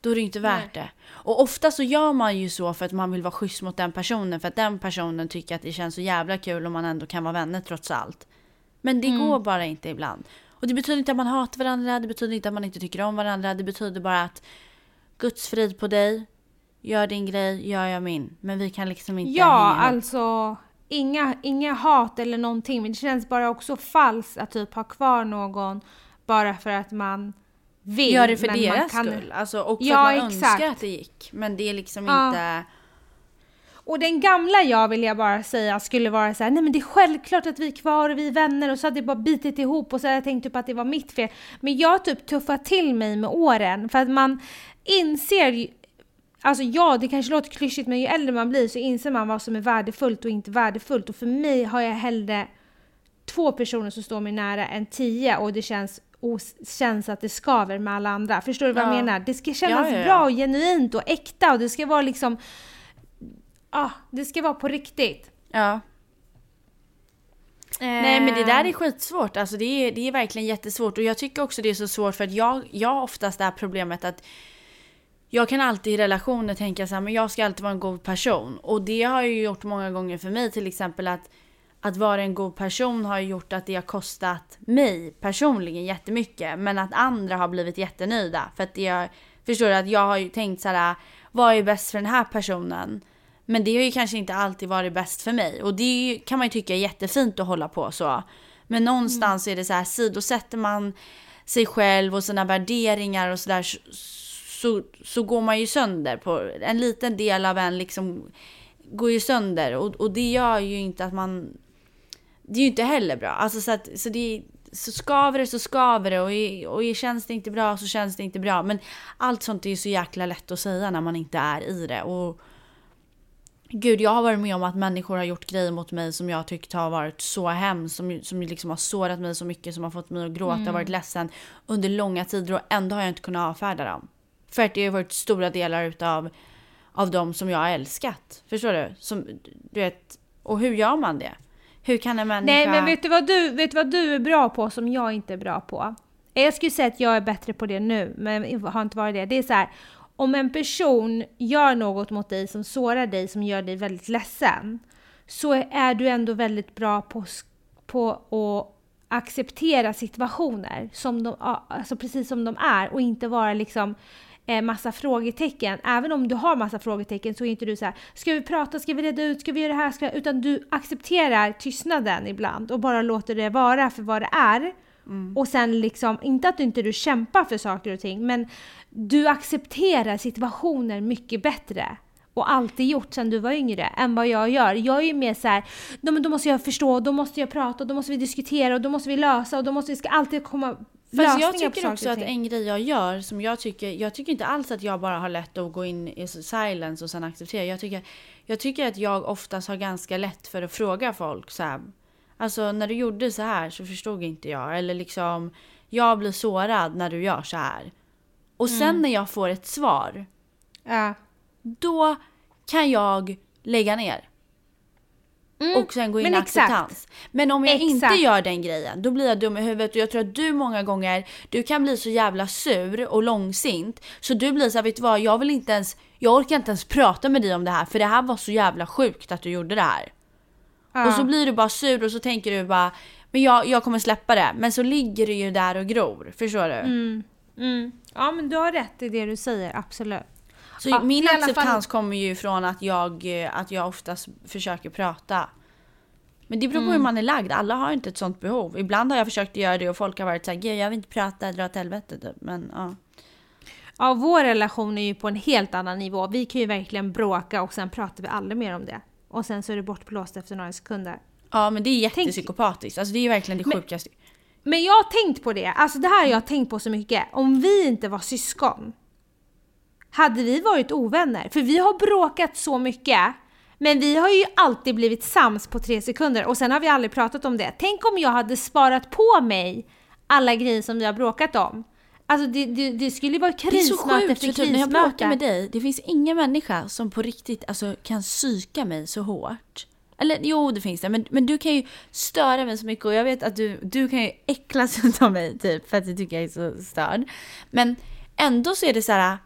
S1: Då är det inte värt det. Och ofta så gör man ju så för att man vill vara schysst mot den personen. För att den personen tycker att det känns så jävla kul om man ändå kan vara vänner trots allt. Men det går bara inte ibland. Och det betyder inte att man hatar varandra, det betyder inte att man inte tycker om varandra. Det betyder bara att Guds frid på dig, gör din grej, gör jag min. Men vi kan liksom inte
S2: Ja,
S1: hänga
S2: alltså inga, inga hat eller någonting. Men det känns bara också falskt att typ ha kvar någon bara för att man vill.
S1: Gör det för
S2: men man
S1: deras
S2: kan-
S1: skull. Alltså, och för
S2: Ja,
S1: att man
S2: exakt.
S1: önskar att det gick. Men det är liksom
S2: Ja.
S1: inte...
S2: och den gamla jag vill jag bara säga skulle vara så här, nej men det är självklart att vi är kvar och vi är vänner och så hade jag bara bitit ihop och så hade jag tänkt typ att det var mitt fel. Men jag typ tuffat till mig med åren för att man inser Alltså ja, det kanske låter klyschigt men ju äldre man blir så inser man vad som är värdefullt och inte värdefullt och för mig har jag hellre två personer som står mig nära än tio och det känns och känns att det skaver med alla andra. Förstår du vad jag menar? Det ska kännas
S1: Ja, ja, ja.
S2: bra och genuint och äkta och det ska vara liksom... Ja, det ska vara på riktigt.
S1: Ja. Nej men det där är skitsvårt, alltså det är, det är verkligen jättesvårt och jag tycker också det är så svårt för att jag, jag har oftast det här problemet att jag kan alltid i relationer tänka så här, men jag ska alltid vara en god person och det har ju gjort många gånger för mig till exempel att att vara en god person har gjort att det har kostat mig personligen jättemycket men att andra har blivit jättenöjda för att har, förstår att jag har ju tänkt så här vad är bäst för den här personen? Men det har ju kanske inte alltid varit bäst för mig och det ju- kan man ju tycka är jättefint att hålla på så. Men någonstans är det så här sidosätter man sig själv och sina värderingar och sådär så, så, så går man ju sönder på en liten del av en liksom går ju sönder och, och det gör ju inte att man det är ju inte heller bra. Alltså så att så det så skaver det så skaver det och, och känns det inte bra så känns det inte bra. Men allt sånt är ju så jäkla lätt att säga när man inte är i det. Och Gud, jag har varit med om att människor har gjort grejer mot mig som jag tyckt har varit så hemskt. Som, som liksom har sårat mig så mycket, som har fått mig att gråta och varit ledsen under långa tider och ändå har jag inte kunnat avfärda dem. För att det har varit stora delar utav av dem som jag har älskat. Förstår du? Som, du vet, och hur gör man det? Hur kan en människa...
S2: Nej, men vet du, vad du, vet du vad du är bra på som jag inte är bra på? Jag skulle säga att jag är bättre på det nu, men har inte varit det. Det är så här, om en person gör något mot dig som sårar dig, som gör dig väldigt ledsen, så är du ändå väldigt bra på, på att acceptera situationer som de, alltså precis som de är och inte vara liksom eh, massa frågetecken. Även om du har massa frågetecken så är inte du så här, ska vi prata, ska vi reda ut, ska vi göra det här? Ska? Utan du accepterar tystnaden ibland och bara låter det vara för vad det är. Och sen liksom, inte att du inte du kämpar för saker och ting, men du accepterar situationer mycket bättre. Och alltid gjort sedan du var yngre än vad jag gör. Jag är ju mer så här, "Nej, men då måste jag förstå, då måste jag prata, då måste vi diskutera och då måste vi lösa och då måste vi ska alltid komma
S1: Fast jag tycker också att en grej jag gör som jag tycker, jag tycker inte alls att jag bara har lätt att gå in i silence och sen acceptera. Jag tycker, jag tycker att jag oftast har ganska lätt för att fråga folk så här. Alltså när du gjorde så här så förstod inte jag. Eller liksom, jag blir sårad när du gör så här. Och sen
S2: Mm.
S1: när jag får ett svar,
S2: Ja.
S1: då kan jag lägga ner. Och sen gå in i
S2: Mm, exakt.
S1: acceptans. Men om jag inte
S2: Exakt.
S1: gör den grejen, då blir jag dum i huvudet och jag tror att du många gånger, du kan bli så jävla sur och långsint så du blir så här, vet du vad, jag vill inte ens, jag orkar inte ens prata med dig om det här för det här var så jävla sjukt att du gjorde det här.
S2: Ja.
S1: Och så blir du bara sur och så tänker du bara, men jag, jag kommer släppa det. Men så ligger det ju där och gror, förstår du?
S2: Mm. Ja men du har rätt i det du säger, absolut.
S1: Så
S2: Ja,
S1: min
S2: alla fall-
S1: acceptans kommer ju från att jag, eh, att jag oftast försöker prata. Men det beror på
S2: Mm.
S1: hur man är lagd. Alla har inte ett sånt behov. Ibland har jag försökt göra det och folk har varit såhär, "Gud, jag vill inte prata, dra åt helvete typ. Men ja.
S2: Ja, vår relation är ju på en helt annan nivå. Vi kan ju verkligen bråka och sen pratar vi aldrig mer om det. Och sen så är det bortblåst efter några sekunder.
S1: Ja men det är
S2: Tänk-
S1: jättepsykopatiskt. Alltså det är ju verkligen det
S2: Men-
S1: sjukaste.
S2: Men jag har tänkt på det, alltså det här har jag tänkt på så mycket. Om vi inte var syskon, hade vi varit ovänner? För vi har bråkat så mycket, men vi har ju alltid blivit sams på tre sekunder och sen har vi aldrig pratat om det. Tänk om jag hade sparat på mig alla grejer som vi har bråkat om. Alltså det, det, det skulle ju vara
S1: Det är så
S2: krismöte
S1: sjukt
S2: efter
S1: för typ, när jag bråkar med
S2: krismöte.
S1: dig, det finns ingen människa som på riktigt alltså, kan psyka mig så hårt. Eller jo, det finns det. Men, men du kan ju störa mig så mycket och jag vet att du, du kan ju äcklas av mig typ för att du tycker jag är så störd. Men ändå så är det så här.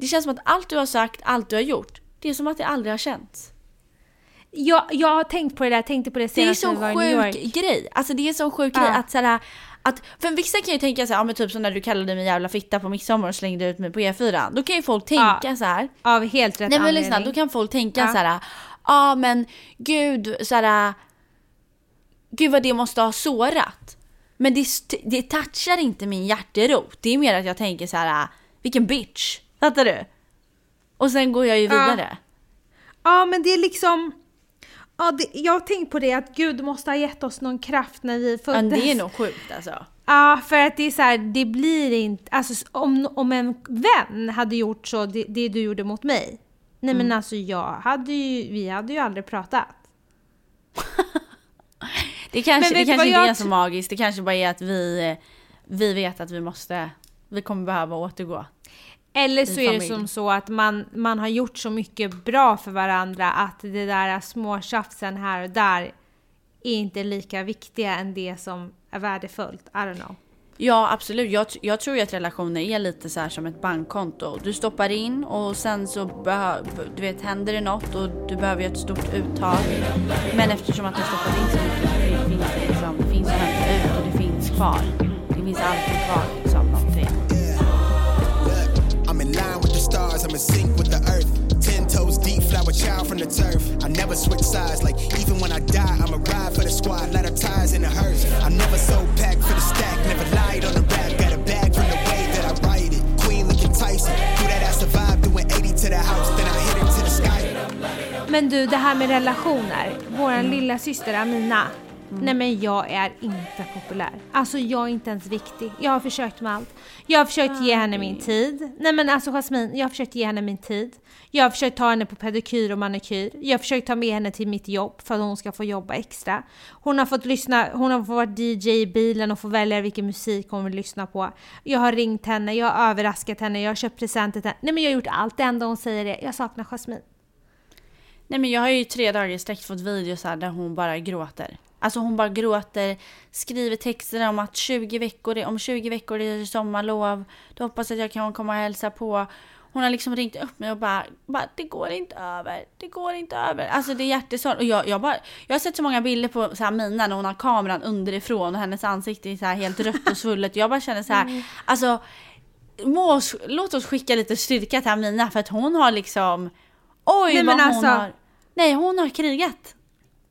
S1: Det känns som att allt du har sagt, allt du har gjort, det är som att det aldrig har känts.
S2: Jag, jag har tänkt på det där, tänkte på det
S1: Det är
S2: senast
S1: så
S2: när vi var i New York.
S1: sjuk grej. Alltså det är så sjuk
S2: Ja.
S1: grej att såhär att, för vissa kan ju tänka så här, ja men typ som när du kallade mig jävla fitta på midsommar och slängde ut mig på E4. Då kan ju folk tänka
S2: Ja.
S1: så här.
S2: Av helt rätt
S1: Nej men lyssna, då kan folk tänka
S2: Ja.
S1: så här. Ja ah, men gud så här. Gud vad det måste ha sårat. Men det, det touchar inte min hjärterot. Det är mer att jag tänker så här. vilken bitch. Fattar du? Och sen går jag ju
S2: Ja.
S1: vidare.
S2: Ja, men det är liksom... Ja, det, jag har tänkt på det att Gud måste ha gett oss någon kraft när vi föddes.
S1: Men det är nog sjukt alltså.
S2: Ja, för att det är så här, det blir inte... Alltså om, om en vän hade gjort så, det, det du gjorde mot mig. Nej
S1: Mm.
S2: men alltså jag hade ju, vi hade ju aldrig pratat.
S1: Det kanske, det kanske inte
S2: jag
S1: är så magiskt, det kanske bara är att vi, vi vet att vi måste, vi kommer behöva återgå.
S2: Eller så är det som så att man, man har gjort så mycket bra för varandra att det där småtjafsen här och där är inte lika viktiga än det som är värdefullt. I don't know.
S1: Ja absolut, jag, jag tror ju att relationer är lite så här som ett bankkonto. Du stoppar in och sen så du vet, händer det något och du behöver ett stort uttag. Men eftersom att du stoppat in så mycket så finns det liksom, det finns hämta ut och det finns kvar. Det finns alltid kvar liksom
S3: I'm in line with the stars, I'm in sync with the earth. Ten toes deep, flower child from the turf. I never switch sides, like even when I die, I'm a ride for the squad, let her ties in the hearse. I'm never so packed for the stack, never lied on the rap, got a bag from the way that I write it. Queen looking Tyson, do that ass survive, doing 80 to the house, then I hit it to the sky.
S2: Men du, det här med relationer. Vår lilla syster Amina. Nej men jag är inte populär. Alltså jag är inte ens viktig. Jag har försökt med allt. Jag har försökt ge henne min tid. Nej men alltså Jasmine, jag har försökt ge henne min tid. Jag har försökt ta henne på pedikyr och manikyr. Jag har försökt ta med henne till mitt jobb för att hon ska få jobba extra. Hon har fått lyssna, hon har fått vara DJ i bilen och få välja vilken musik hon vill lyssna på. Jag har ringt henne, jag har överraskat henne, jag har köpt presenter till henne. Nej men jag har gjort allt. Det enda hon säger är jag saknar Jasmine.
S1: Nej men jag har ju tre dagar i sträck fått videos här där hon bara gråter. Alltså hon bara gråter, skriver texter om att 20 veckor, om 20 veckor är det sommarlov. Då hoppas jag att jag kan komma och hälsa på. Hon har liksom ringt upp mig och bara, bara det går inte över, det går inte över. Alltså det är hjärtesorg. Och jag, jag, bara, jag har sett så många bilder på så här Mina när hon har kameran underifrån och hennes ansikte är så här helt rött och svullet. Jag bara känner så här, alltså må oss, låt oss skicka lite styrka till Amina för att hon har liksom, oj
S2: Nej,
S1: vad hon
S2: alltså-
S1: har, nej hon har krigat.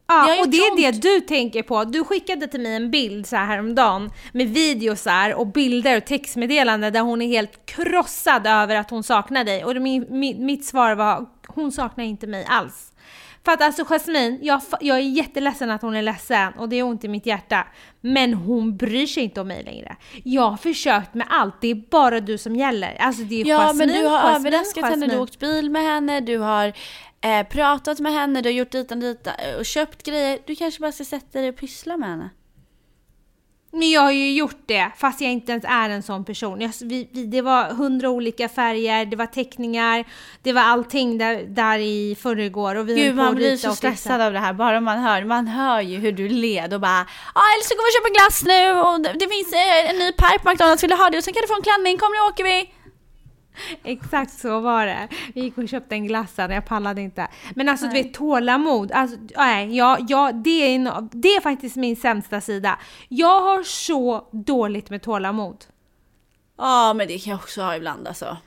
S1: Det
S2: Ja,
S1: har
S2: och det är det du tänker på. Du skickade till mig en bild så här häromdagen med videosar och bilder och textmeddelanden där hon är helt krossad över att hon saknar dig. Och min, mitt svar var, hon saknar inte mig alls. För att alltså Jasmine, jag, jag är jätteledsen att hon är ledsen och det är ont i mitt hjärta. Men hon bryr sig inte om mig längre. Jag har försökt med allt, det är bara du som gäller. Alltså det är
S1: Ja
S2: Jasmine,
S1: men du har
S2: Jasmine,
S1: överraskat henne, du
S2: Jasmine.
S1: har åkt bil med henne, du har eh, pratat med henne, du har gjort dit och dit eh, och köpt grejer. Du kanske bara ska sätta dig och pyssla med henne.
S2: Men jag har ju gjort det, fast jag inte ens är en sån person. Jag, vi, vi, det var hundra olika färger, det var teckningar, det var allting där, där i förrgår. Och vi
S1: Gud man blir så stressad av det här bara man hör. Man hör ju hur du led och bara Ja eller så går vi och köper glass nu och det det finns eh, en ny park på McDonalds, vill du ha det? Och sen kan du få en klänning, kom nu åker vi!
S2: Exakt så var det. Vi gick och köpte en glass sen, jag pallade inte. Men alltså du
S1: Nej.
S2: vet tålamod, alltså, nej, jag, jag, det, är en, det är faktiskt min sämsta sida. Jag har så dåligt med tålamod.
S1: Ja men det kan jag också ha ibland alltså.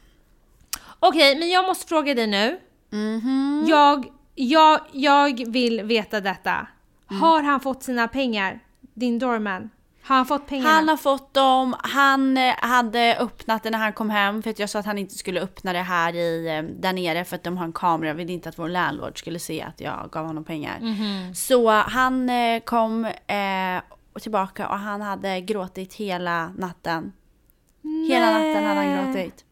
S2: Okej, men jag måste fråga dig nu.
S1: Mhm.
S2: Jag, jag, jag vill veta detta.
S1: Mm.
S2: Har han fått sina pengar? Din doorman? Har han fått pengarna?
S1: Han har fått dem, han eh, hade öppnat det när han kom hem för att jag sa att han inte skulle öppna det här i, eh, där nere för att de har en kamera. Jag ville inte att vår landlord skulle se att jag gav honom pengar.
S2: Mhm.
S1: Så han eh, kom eh, tillbaka och han hade gråtit hela natten. Hela natten hade han gråtit.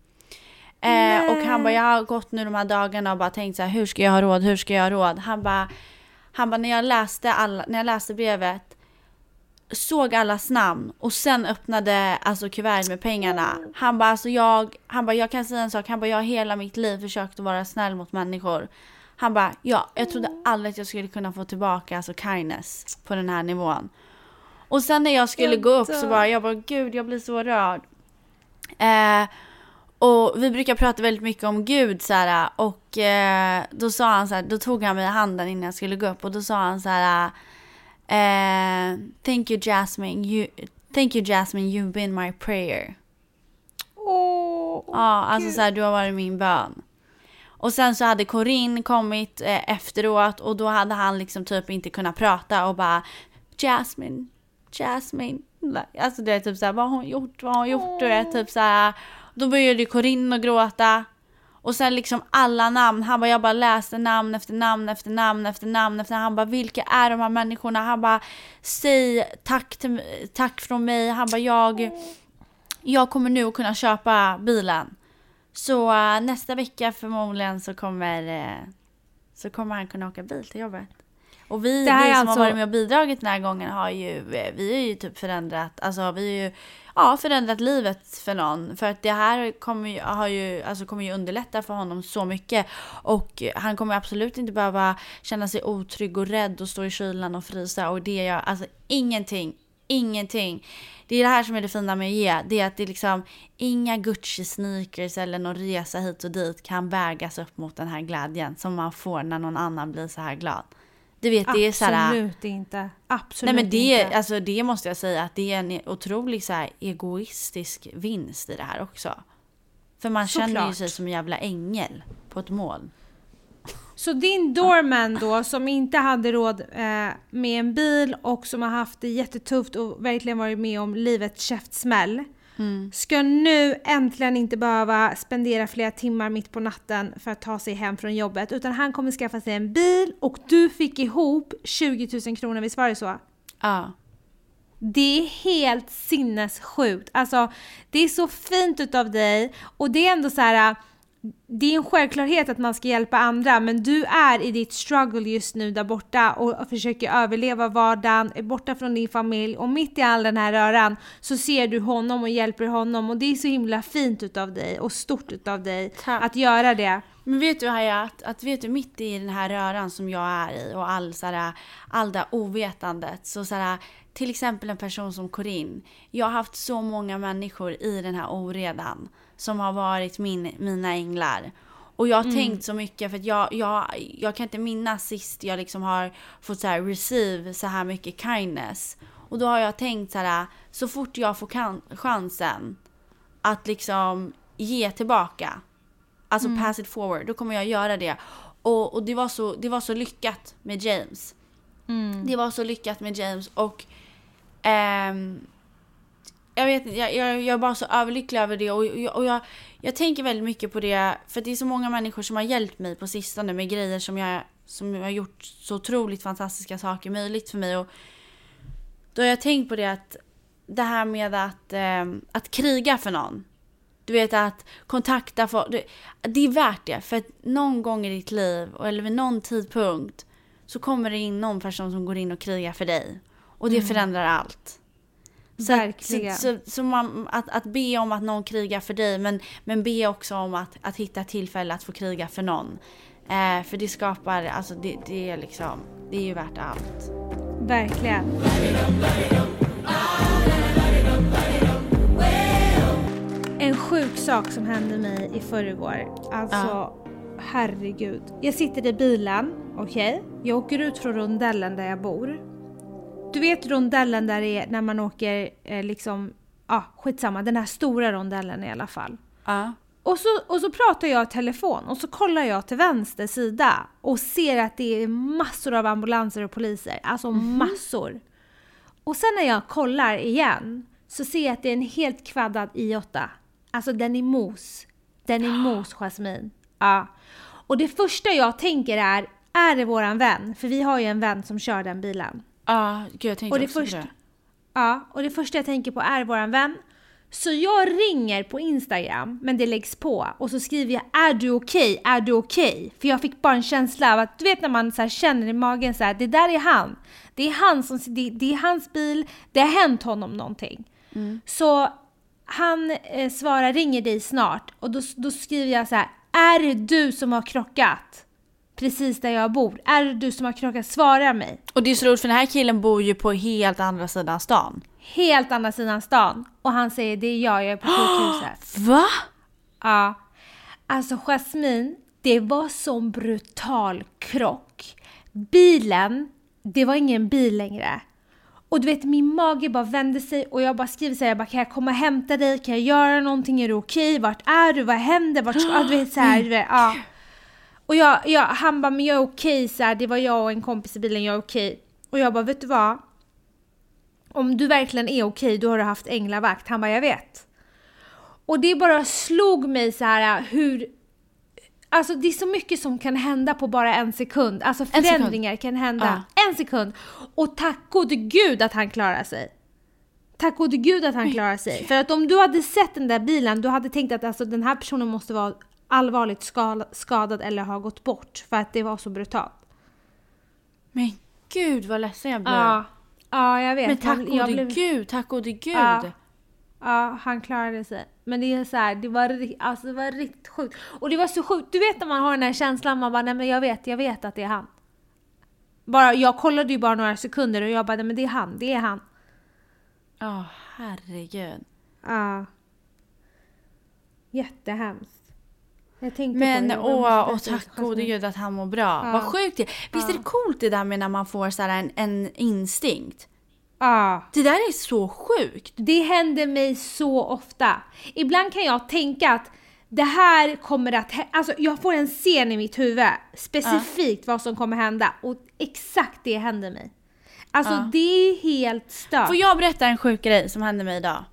S1: Eh, och han bara, jag har gått nu de här dagarna och bara tänkt så här, hur ska jag ha råd, hur ska jag ha råd? Han bara, han bara när jag läste alla, när jag läste brevet såg allas namn och sen öppnade alltså kuvertet med pengarna. Han bara alltså jag, han bara jag kan säga en sak, han bara jag har hela mitt liv försökt att vara snäll mot människor. Han bara ja, jag trodde aldrig att jag skulle kunna få tillbaka alltså kindness på den här nivån. Och sen när jag skulle
S2: Jag
S1: gå upp så bara, jag bara gud jag blir så rörd. Eh, och vi brukar prata väldigt mycket om Gud så här, och eh, då sa han så här, då tog han mig i handen innan jag skulle gå upp och då sa han så här eh, Thank you Jasmine, you, thank you Jasmine, you've been my prayer.
S2: Åh,
S1: Ja, alltså
S2: Gud.
S1: så här, du har varit min bön. Och sen så hade Corinne kommit eh, efteråt och då hade han liksom typ inte kunnat prata och bara Jasmine, Jasmine. Alltså det är typ så här, vad har hon gjort, vad har hon gjort? Du vet, typ så här. Då började Corinne att gråta. Och sen liksom alla namn, han bara jag bara läste namn efter namn efter namn efter namn efter namn. Han bara vilka är de här människorna? Han bara säg tack, till, tack från mig. Han bara jag, jag kommer nu att kunna köpa bilen. Så eh, nästa vecka förmodligen så kommer, eh, så kommer han kunna åka bil till jobbet. Och vi, vi som
S2: alltså...
S1: har varit med och bidragit den här gången har ju, eh, vi har ju typ förändrat, alltså vi har ju ja, förändrat livet för någon. För att det här kommer ju, har ju, alltså kommer ju underlätta för honom så mycket. Och han kommer absolut inte behöva känna sig otrygg och rädd och stå i kylan och frysa. Och det gör alltså ingenting, ingenting. Det är det här som är det fina med att ge. Det är att det är liksom inga Gucci sneakers eller någon resa hit och dit kan vägas upp mot den här glädjen som man får när någon annan blir så här glad. Du vet, det är så här,
S2: Absolut inte. Absolut
S1: Nej men det,
S2: inte.
S1: alltså, det måste jag säga att det är en otrolig så här, egoistisk vinst i det här också. För man känner ju
S2: Såklart.
S1: sig som en jävla ängel på ett moln.
S2: Så din doorman då som inte hade råd eh, med en bil och som har haft det jättetufft och verkligen varit med om livets käftsmäll. Ska nu äntligen inte behöva spendera flera timmar mitt på natten för att ta sig hem från jobbet utan han kommer skaffa sig en bil och du fick ihop 20 000 kronor, visst var det så?
S1: Ja.
S2: Det är helt sinnessjukt. Alltså, det är så fint utav dig och det är ändå så här. Det är en självklarhet att man ska hjälpa andra men du är i ditt struggle just nu där borta och försöker överleva vardagen, är borta från din familj och mitt i all den här röran så ser du honom och hjälper honom och det är så himla fint utav dig och stort utav dig
S1: Tack.
S2: att göra det.
S1: Men vet du Hayat, att vet du mitt i den här röran som jag är i och all, så här, all det ovetandet. Så, så här, till exempel en person som Corinne. Jag har haft så många människor i den här oredan som har varit min, mina änglar. Och jag har tänkt så mycket för att jag, jag, jag kan inte minnas sist jag liksom har fått så här receive så här mycket kindness. Och då har jag tänkt så här, så fort jag får kan, chansen att liksom ge tillbaka. Alltså pass it forward. Då kommer jag göra det. Och, och det, var så, det var så lyckat med James. Det var så lyckat med James och ehm, jag vet inte, jag, jag, jag är bara så överlycklig över det och, och, och jag, jag tänker väldigt mycket på det för det är så många människor som har hjälpt mig på sistone med grejer som jag som har gjort så otroligt fantastiska saker möjligt för mig och då har jag tänkt på det att det här med att, ehm, att kriga för någon. Du vet att kontakta folk. Det, är värt det. För att någon gång i ditt liv eller vid någon tidpunkt så kommer det in någon person som går in och krigar för dig. Och det förändrar allt. Så,
S2: Verkligen.
S1: så, så, så man, att, att be om att någon krigar för dig men, men be också om att, att hitta tillfälle att få kriga för någon. Eh, för det skapar, alltså det, det är liksom, det är ju värt allt.
S2: Verkligen. En sjuk sak som hände mig i förrgår. Alltså,
S1: Ja.
S2: herregud. Jag sitter i bilen, okej? Jag åker ut från rondellen där jag bor. Du vet rondellen där det är när man åker eh, liksom, ja ah, skitsamma, den här stora rondellen i alla fall.
S1: Ja.
S2: Och så, och så pratar jag i telefon och så kollar jag till vänster sida och ser att det är massor av ambulanser och poliser. Alltså massor. Och sen när jag kollar igen så ser jag att det är en helt kvaddad i8. Alltså den är mos. Den är mos, Jasmine. Ja. Och det första jag tänker är, är det våran vän? För vi har ju en vän som kör den bilen.
S1: Ja, gud jag tänkte
S2: Och det,
S1: också på
S2: första,
S1: det.
S2: ja, och det första jag tänker på är våran vän. Så jag ringer på Instagram, men det läggs på. Och så skriver jag “Är du okej? Är du okej?” För jag fick bara en känsla av att, du vet när man så känner i magen så här, det där är han. Det är, han som, det, det är hans bil, det har hänt honom någonting. Så han eh, svarar “Ringer dig snart” och då, då skriver jag så här “Är det du som har krockat?” Precis där jag bor. Är det du som har krockat? Svara mig.
S1: Och det är så roligt för den här killen bor ju på helt andra sidan stan.
S2: helt andra sidan stan. Och han säger det är jag, jag är på sjukhuset.
S1: Va?
S2: ja. Alltså Jasmine, det var sån brutal krock. Bilen, det var ingen bil längre. Och du vet min mage bara vände sig och jag bara skriver så här, jag bara, kan jag komma och hämta dig? Kan jag göra någonting? Är du okej? Vart är du? Vad händer? Vart ska, ja, du vet här, du vet, ja. Och jag, jag, han bara, men jag är okej så här, det var jag och en kompis i bilen, jag är okej. Och jag bara, vet du vad? Om du verkligen är okej, då har du haft änglavakt. Han bara, jag vet. Och det bara slog mig så här hur, Alltså det är så mycket som kan hända på bara en sekund. Alltså
S1: sekund.
S2: förändringar kan hända. En sekund. Och tack gode gud att han klarar sig. Tack gode gud att han klarar sig. För att om du hade sett den där bilen, du hade tänkt att alltså, den här personen måste vara allvarligt ska- skadad eller ha gått bort. För att det var så brutalt.
S1: Men gud vad ledsen jag blev.
S2: Ja, ja jag vet.
S1: Men tack gode
S2: blev-
S1: gud, tack gode gud.
S2: Ja. Ja, han klarade sig. Men det är så här, det var, alltså, det var riktigt sjukt. Och det var så sjukt, du vet när man har den här känslan, man bara nej men jag vet, jag vet att det är han. Bara, jag kollade ju bara några sekunder och jag bara nej men det är han, det är han.
S1: Ja, herregud.
S2: Ja. Jättehemskt.
S1: Men åh, och tack gode gud att han mår bra.
S2: Ja.
S1: Vad sjukt det. Visst är det coolt det där med när man får så en, en instinkt?
S2: Ja.
S1: Det där är så sjukt.
S2: Det händer mig så ofta. Ibland kan jag tänka att det här kommer att hä- Alltså jag får en scen i mitt huvud specifikt vad som kommer hända och exakt det händer mig. Alltså
S1: Ja.
S2: det är helt stört.
S1: Får jag berätta en sjuk grej som hände mig idag?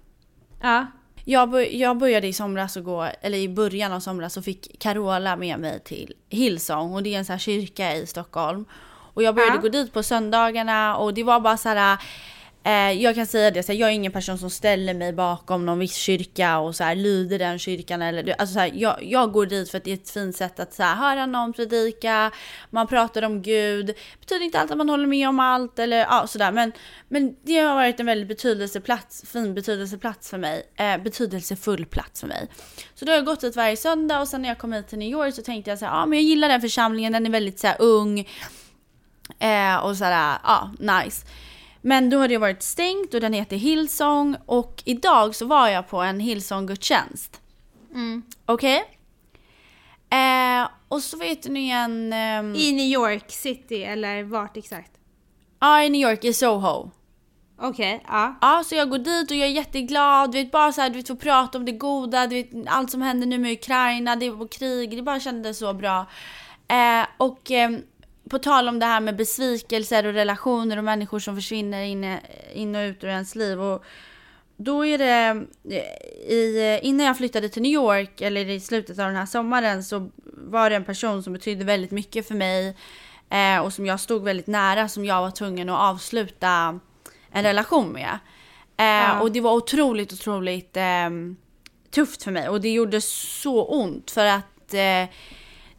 S2: Ja.
S1: Jag, jag började i somras och gå, eller i början av somras så fick Carola med mig till Hillsong och det är en sån här kyrka i Stockholm. Och jag började
S2: Ja.
S1: gå dit på söndagarna och det var bara så här. Eh, jag kan säga det, så här, jag är ingen person som ställer mig bakom någon viss kyrka och så här, lyder den kyrkan. Eller, alltså, så här, jag, jag går dit för att det är ett fint sätt att så här, höra någon predika, man pratar om Gud. Det betyder inte alltid att man håller med om allt eller ja, sådär. Men, men det har varit en väldigt betydelseplats, fin betydelseplats för mig. Eh, betydelsefull plats för mig. Så då har jag gått dit varje söndag och sen när jag kom hit till New York så tänkte jag så här, ja men jag gillar den församlingen, den är väldigt så ung. Eh, och sådär, ja, nice. Men då hade det varit stängt och den heter Hillsong och idag så var jag på en Hillsong-gudstjänst. Okej? Eh, och så vet ni en... ehm,
S2: I New York City eller vart exakt?
S1: Ja, i New York, i Soho.
S2: Okej, ja.
S1: Ja, så jag går dit och jag är jätteglad. Du vet, bara så här, du vet, få prata om det goda, du vet, allt som händer nu med Ukraina, det var krig, det bara kändes så bra. Eh, och eh, på tal om det här med besvikelser och relationer och människor som försvinner in, in och ut ur ens liv. Och då är det, i, innan jag flyttade till New York, eller i slutet av den här sommaren, så var det en person som betydde väldigt mycket för mig. Eh, och som jag stod väldigt nära, som jag var tvungen att avsluta en relation med. Eh,
S2: Ja.
S1: Och det var otroligt, otroligt eh, tufft för mig. Och det gjorde så ont för att eh,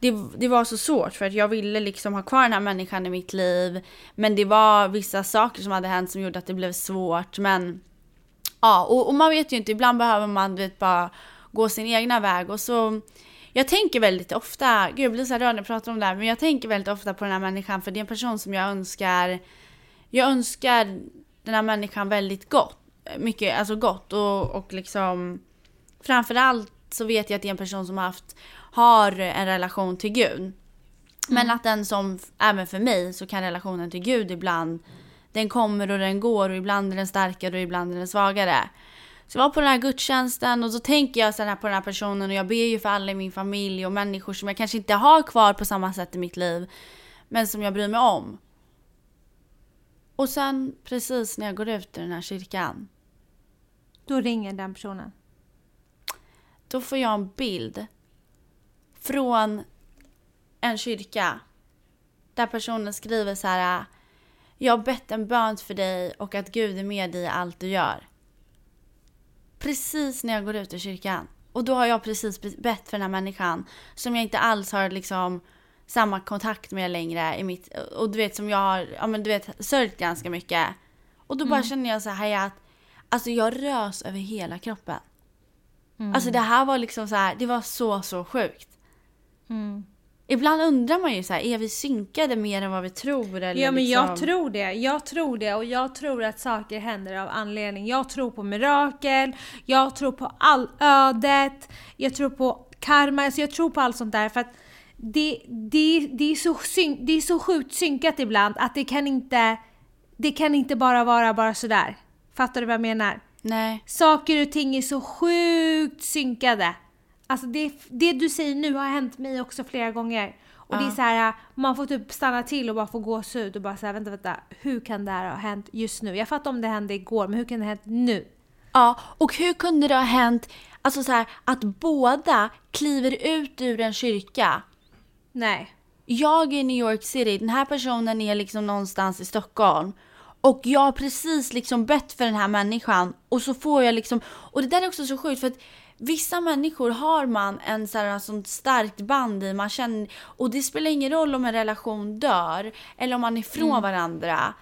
S1: det, det var så svårt för att jag ville liksom ha kvar den här människan i mitt liv. Men det var vissa saker som hade hänt som gjorde att det blev svårt. Men ja, och, och man vet ju inte, ibland behöver man vet, bara gå sin egna väg. Och så, jag tänker väldigt ofta, gud jag blir så rörd när jag pratar om det här, men jag tänker väldigt ofta på den här människan för det är en person som jag önskar, jag önskar den här människan väldigt gott. Mycket, alltså gott och, och liksom framförallt så vet jag att det är en person som har haft, har en relation till Gud. Men att den som, även för mig, så kan relationen till Gud ibland, den kommer och den går och ibland är den starkare och ibland är den svagare. Så jag var på den här gudstjänsten och så tänker jag så här på den här personen och jag ber ju för alla i min familj och människor som jag kanske inte har kvar på samma sätt i mitt liv. Men som jag bryr mig om. Och sen precis när jag går ut ur den här kyrkan.
S2: Då ringer den personen.
S1: Då får jag en bild. Från en kyrka. Där personen skriver så här. Jag har bett en bön för dig och att Gud är med dig i allt du gör. Precis när jag går ut ur kyrkan. Och då har jag precis bett för den här människan. Som jag inte alls har liksom samma kontakt med längre. I mitt, och du vet som jag har, ja men du vet, sörjt ganska mycket. Och då bara känner jag så här att, alltså jag rös över hela kroppen. Alltså det här var liksom så här, det var så så sjukt.
S2: Mm.
S1: Ibland undrar man ju så här, är vi synkade mer än vad vi tror? Eller
S2: Ja men
S1: liksom...
S2: jag tror det, jag tror det och jag tror att saker händer av anledning. Jag tror på mirakel, jag tror på all ödet, jag tror på karma, alltså jag tror på allt sånt där för att det, det, det, är så syn, det är så sjukt synkat ibland att det kan inte, det kan inte bara vara bara sådär. Fattar du vad jag menar?
S1: Nej.
S2: Saker och ting är så sjukt synkade. Alltså det, det du säger nu har hänt mig också flera gånger. Och det är
S1: Ja.
S2: så här, man får typ stanna till och bara få gåshud och bara säga vänta, vänta, hur kan det här ha hänt just nu? Jag fattar om det hände igår, men hur kan det ha hänt nu?
S1: Ja, och hur kunde det ha hänt, alltså så här, att båda kliver ut ur en kyrka
S2: Nej.
S1: Jag är i New York City, den här personen är liksom någonstans i Stockholm. Och jag har precis liksom bett för den här människan och så får jag liksom, och det där är också så sjukt för att vissa människor har man en sån här sånt starkt band i, man känner, och det spelar ingen roll om en relation dör eller om man är ifrån
S2: Mm.
S1: varandra.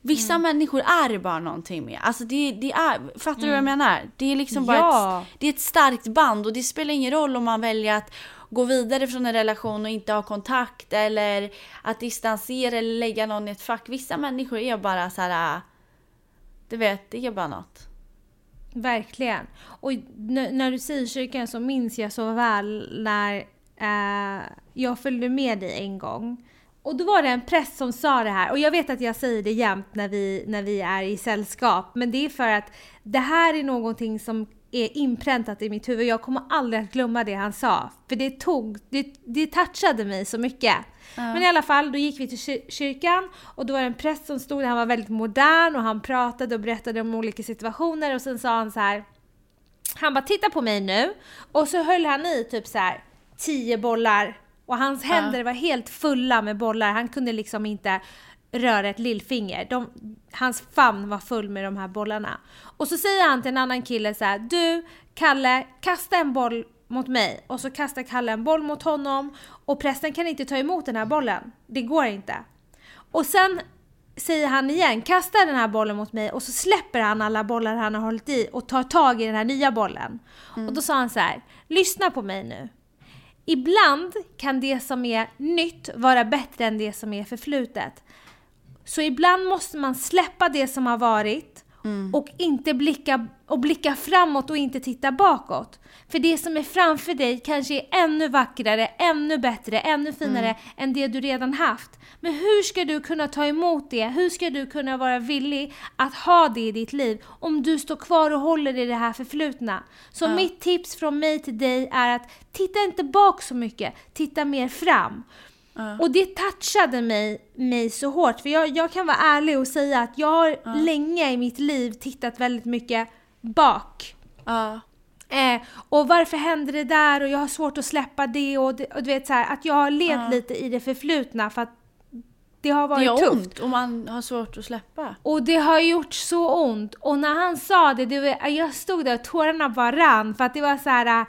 S1: Vissa människor är bara någonting med. Alltså det, det är, fattar du vad jag menar? Det är liksom bara
S2: Mm. Ja.
S1: ett, det är ett starkt band och det spelar ingen roll om man väljer att gå vidare från en relation och inte ha kontakt eller att distansera eller lägga någon i ett fack. Vissa människor är bara så här. Du vet, det är bara något.
S2: Verkligen. Och när du säger kyrkan så minns jag så väl när eh, jag följde med dig en gång. Och då var det en präst som sa det här och jag vet att jag säger det jämt när vi, när vi är i sällskap men det är för att det här är någonting som är inpräntat i mitt huvud. Jag kommer aldrig att glömma det han sa. För det tog, det, det touchade mig så mycket. Men i alla fall, då gick vi till kyr- kyrkan och då var det en präst som stod där, han var väldigt modern och han pratade och berättade om olika situationer och sen sa han så här. Han bara titta på mig nu och så höll han i typ så här tio bollar och hans händer var helt fulla med bollar. Han kunde liksom inte röra ett lillfinger. De, hans famn var full med de här bollarna. Och så säger han till en annan kille så här, du Kalle, kasta en boll mot mig. Och så kastar Kalle en boll mot honom och prästen kan inte ta emot den här bollen. Det går inte. Och sen säger han igen, kasta den här bollen mot mig och så släpper han alla bollar han har hållit i och tar tag i den här nya bollen. Och då sa han så här, lyssna på mig nu. Ibland kan det som är nytt vara bättre än det som är förflutet. Så ibland måste man släppa det som har varit och inte blicka, och blicka framåt och inte titta bakåt. För det som är framför dig kanske är ännu vackrare, ännu bättre, ännu finare än det du redan haft. Men hur ska du kunna ta emot det? Hur ska du kunna vara villig att ha det i ditt liv om du står kvar och håller i det här förflutna? Så mitt tips från mig till dig är att titta inte bak så mycket, titta mer fram. Och det touchade mig, mig så hårt, för jag, jag kan vara ärlig och säga att jag har länge i mitt liv tittat väldigt mycket bak.
S1: Ja.
S2: Eh, och varför hände det där och jag har svårt att släppa det och, det, och du vet så här, att jag har levt lite i det förflutna för att det har
S1: Det
S2: varit
S1: gör
S2: tufft.
S1: ont och man har svårt att släppa.
S2: Och det har gjort så ont. Och när han sa det, det var, jag stod där och tårarna bara rann för att det var så här. äh,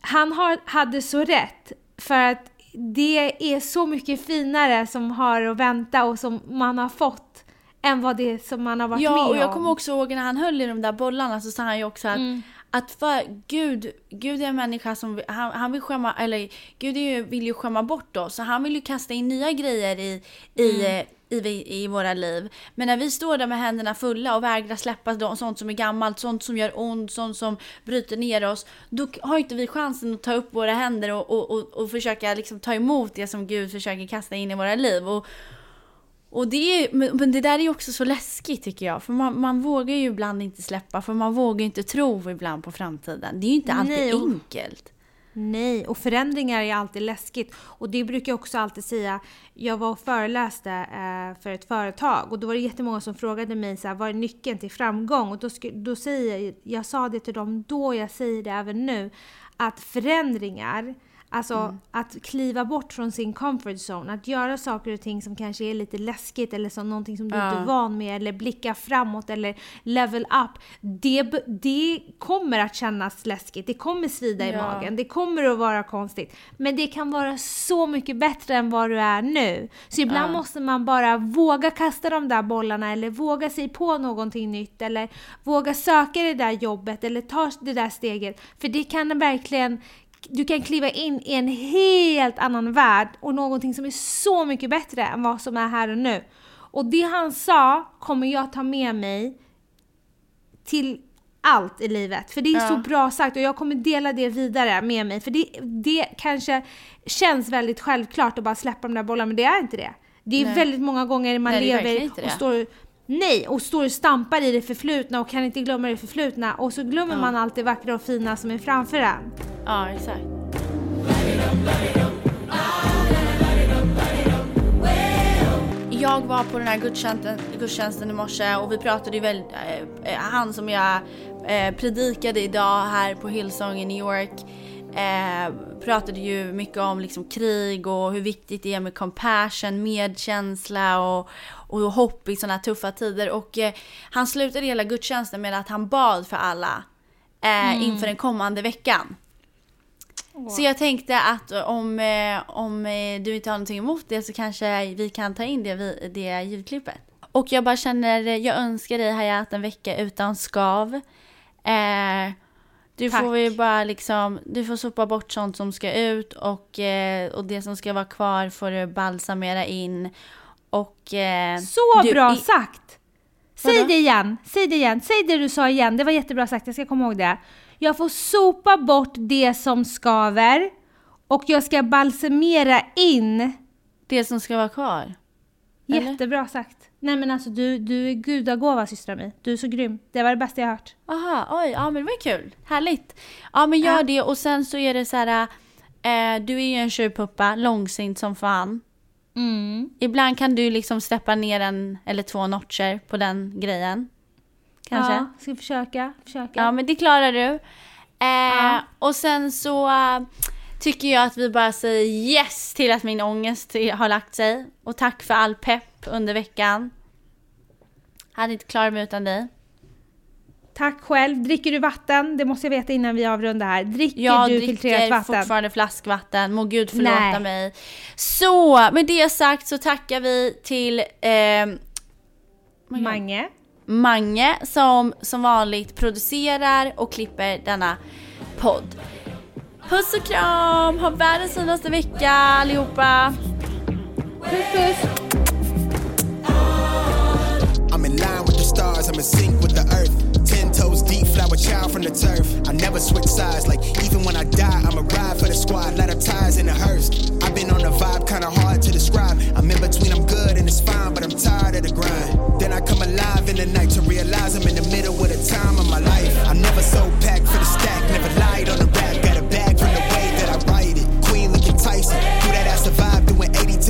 S2: Han har, hade så rätt. För att det är så mycket finare som har att vänta och som man har fått än vad det som man har varit med
S1: Ja, och jag
S2: om.
S1: kommer också ihåg när han höll i de där bollarna så sa han ju också att,
S2: Mm.
S1: Att för Gud, Gud är en människa som, han, han vill skämma, eller Gud ju, vill ju skämma bort oss. Så han vill ju kasta in nya grejer i, i,
S2: Mm.
S1: i, i våra liv. Men när vi står där med händerna fulla och vägrar släppa sånt som är gammalt, sånt som gör ont, sånt som bryter ner oss. Då har inte vi chansen att ta upp våra händer och, och, och, och försöka liksom ta emot det som Gud försöker kasta in i våra liv. Och, och det är, men det där är också så läskigt tycker jag. För man, man vågar ju ibland inte släppa, för man vågar inte tro ibland på framtiden. Det är ju inte alltid
S2: Nej, och-
S1: enkelt.
S2: Nej, och förändringar är alltid läskigt. Och det brukar jag också alltid säga. Jag var och föreläste eh, för ett företag och då var det jättemånga som frågade mig så här, vad är nyckeln till framgång? Och då, då säger jag, jag sa det till dem då, jag säger det även nu, att förändringar Alltså att kliva bort från sin comfort zone, att göra saker och ting som kanske är lite läskigt eller som någonting som du
S1: Ja.
S2: inte är van med eller blicka framåt eller level up. Det, det kommer att kännas läskigt, det kommer svida i
S1: Ja.
S2: magen, det kommer att vara konstigt. Men det kan vara så mycket bättre än vad du är nu. Så ibland
S1: Ja.
S2: måste man bara våga kasta de där bollarna eller våga sig på någonting nytt eller våga söka det där jobbet eller ta det där steget. För det kan verkligen du kan kliva in i en helt annan värld och någonting som är så mycket bättre än vad som är här och nu. Och det han sa kommer jag ta med mig till allt i livet. För det är
S1: Ja.
S2: så bra sagt och jag kommer dela det vidare med mig. För det, det kanske känns väldigt självklart att bara släppa de där bollarna, men det är inte det. Det är
S1: Nej.
S2: väldigt många gånger man
S1: Nej,
S2: lever och står Nej, och står och stampar i det förflutna och kan inte glömma det förflutna och så glömmer
S1: Ja.
S2: man allt det vackra och fina som är framför en.
S1: Ja, exakt. Jag var på den här gudstjänsten, gudstjänsten i morse och vi pratade ju väldigt, eh, eh, han som jag eh, predikade idag här på Hillsong i New York. Eh, pratade ju mycket om liksom krig och hur viktigt det är med compassion, medkänsla och, och hopp i sådana tuffa tider. Och eh, han slutade hela gudstjänsten med att han bad för alla eh,
S2: Mm.
S1: inför den kommande veckan. Så jag tänkte att om, eh, om eh, du inte har någonting emot det så kanske vi kan ta in det, vi- det ljudklippet. Och jag bara känner, jag önskar dig Hayat en vecka utan skav. Eh, du
S2: Tack.
S1: får ju bara liksom, du får sopa bort sånt som ska ut och, eh, och det som ska vara kvar får du balsamera in. Och... Eh,
S2: Så
S1: du,
S2: bra
S1: i-
S2: sagt! Säg
S1: Vadå?
S2: det igen, säg det igen, säg det du sa igen. Det var jättebra sagt, jag ska komma ihåg det. Jag får sopa bort det som skaver och jag ska balsamera in.
S1: Det som ska vara kvar. Eller?
S2: Jättebra sagt. Nej men alltså du, du är gudagåva systrar mi. Du är så grym. Det var det bästa jag hört.
S1: Aha, oj, ja men det var kul. Härligt. Ja men gör
S2: Ja.
S1: det och sen så är det så här. Eh, du är ju en tjurpuppa, långsint som fan.
S2: Mm.
S1: Ibland kan du liksom släppa ner en eller två notcher på den grejen. Kanske.
S2: Ja, ska försöka, försöka.
S1: Ja, men det klarar du. Eh,
S2: Ja.
S1: Och sen så tycker jag att vi bara säger yes till att min ångest har lagt sig. Och tack för all pepp under veckan. Hade inte klarat mig utan dig.
S2: Tack själv. Dricker du vatten? Det måste jag veta innan vi avrundar här. Dricker
S1: Jag
S2: du filtrerat
S1: dricker
S2: vatten?
S1: fortfarande flaskvatten. Må gud förlåta
S2: Nej.
S1: mig. Så, med det sagt så tackar vi till eh,
S2: Mange.
S1: Mange som som vanligt producerar och klipper denna podd. Puss och kram! Ha världens finaste vecka allihopa!
S2: Puss puss!
S3: I'm in line with the stars, I'm in sync with the earth. Ten toes deep, flower child from the turf. I never switch sides, like even when I die, I'm a ride for the squad, lot of ties in the hearse. I've been on a vibe, kinda hard to describe. I'm in between, I'm good and it's fine, but I'm tired of the grind. Then I come alive in the night to realize I'm in the middle of the time of my life. I'm never so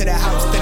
S3: to the house.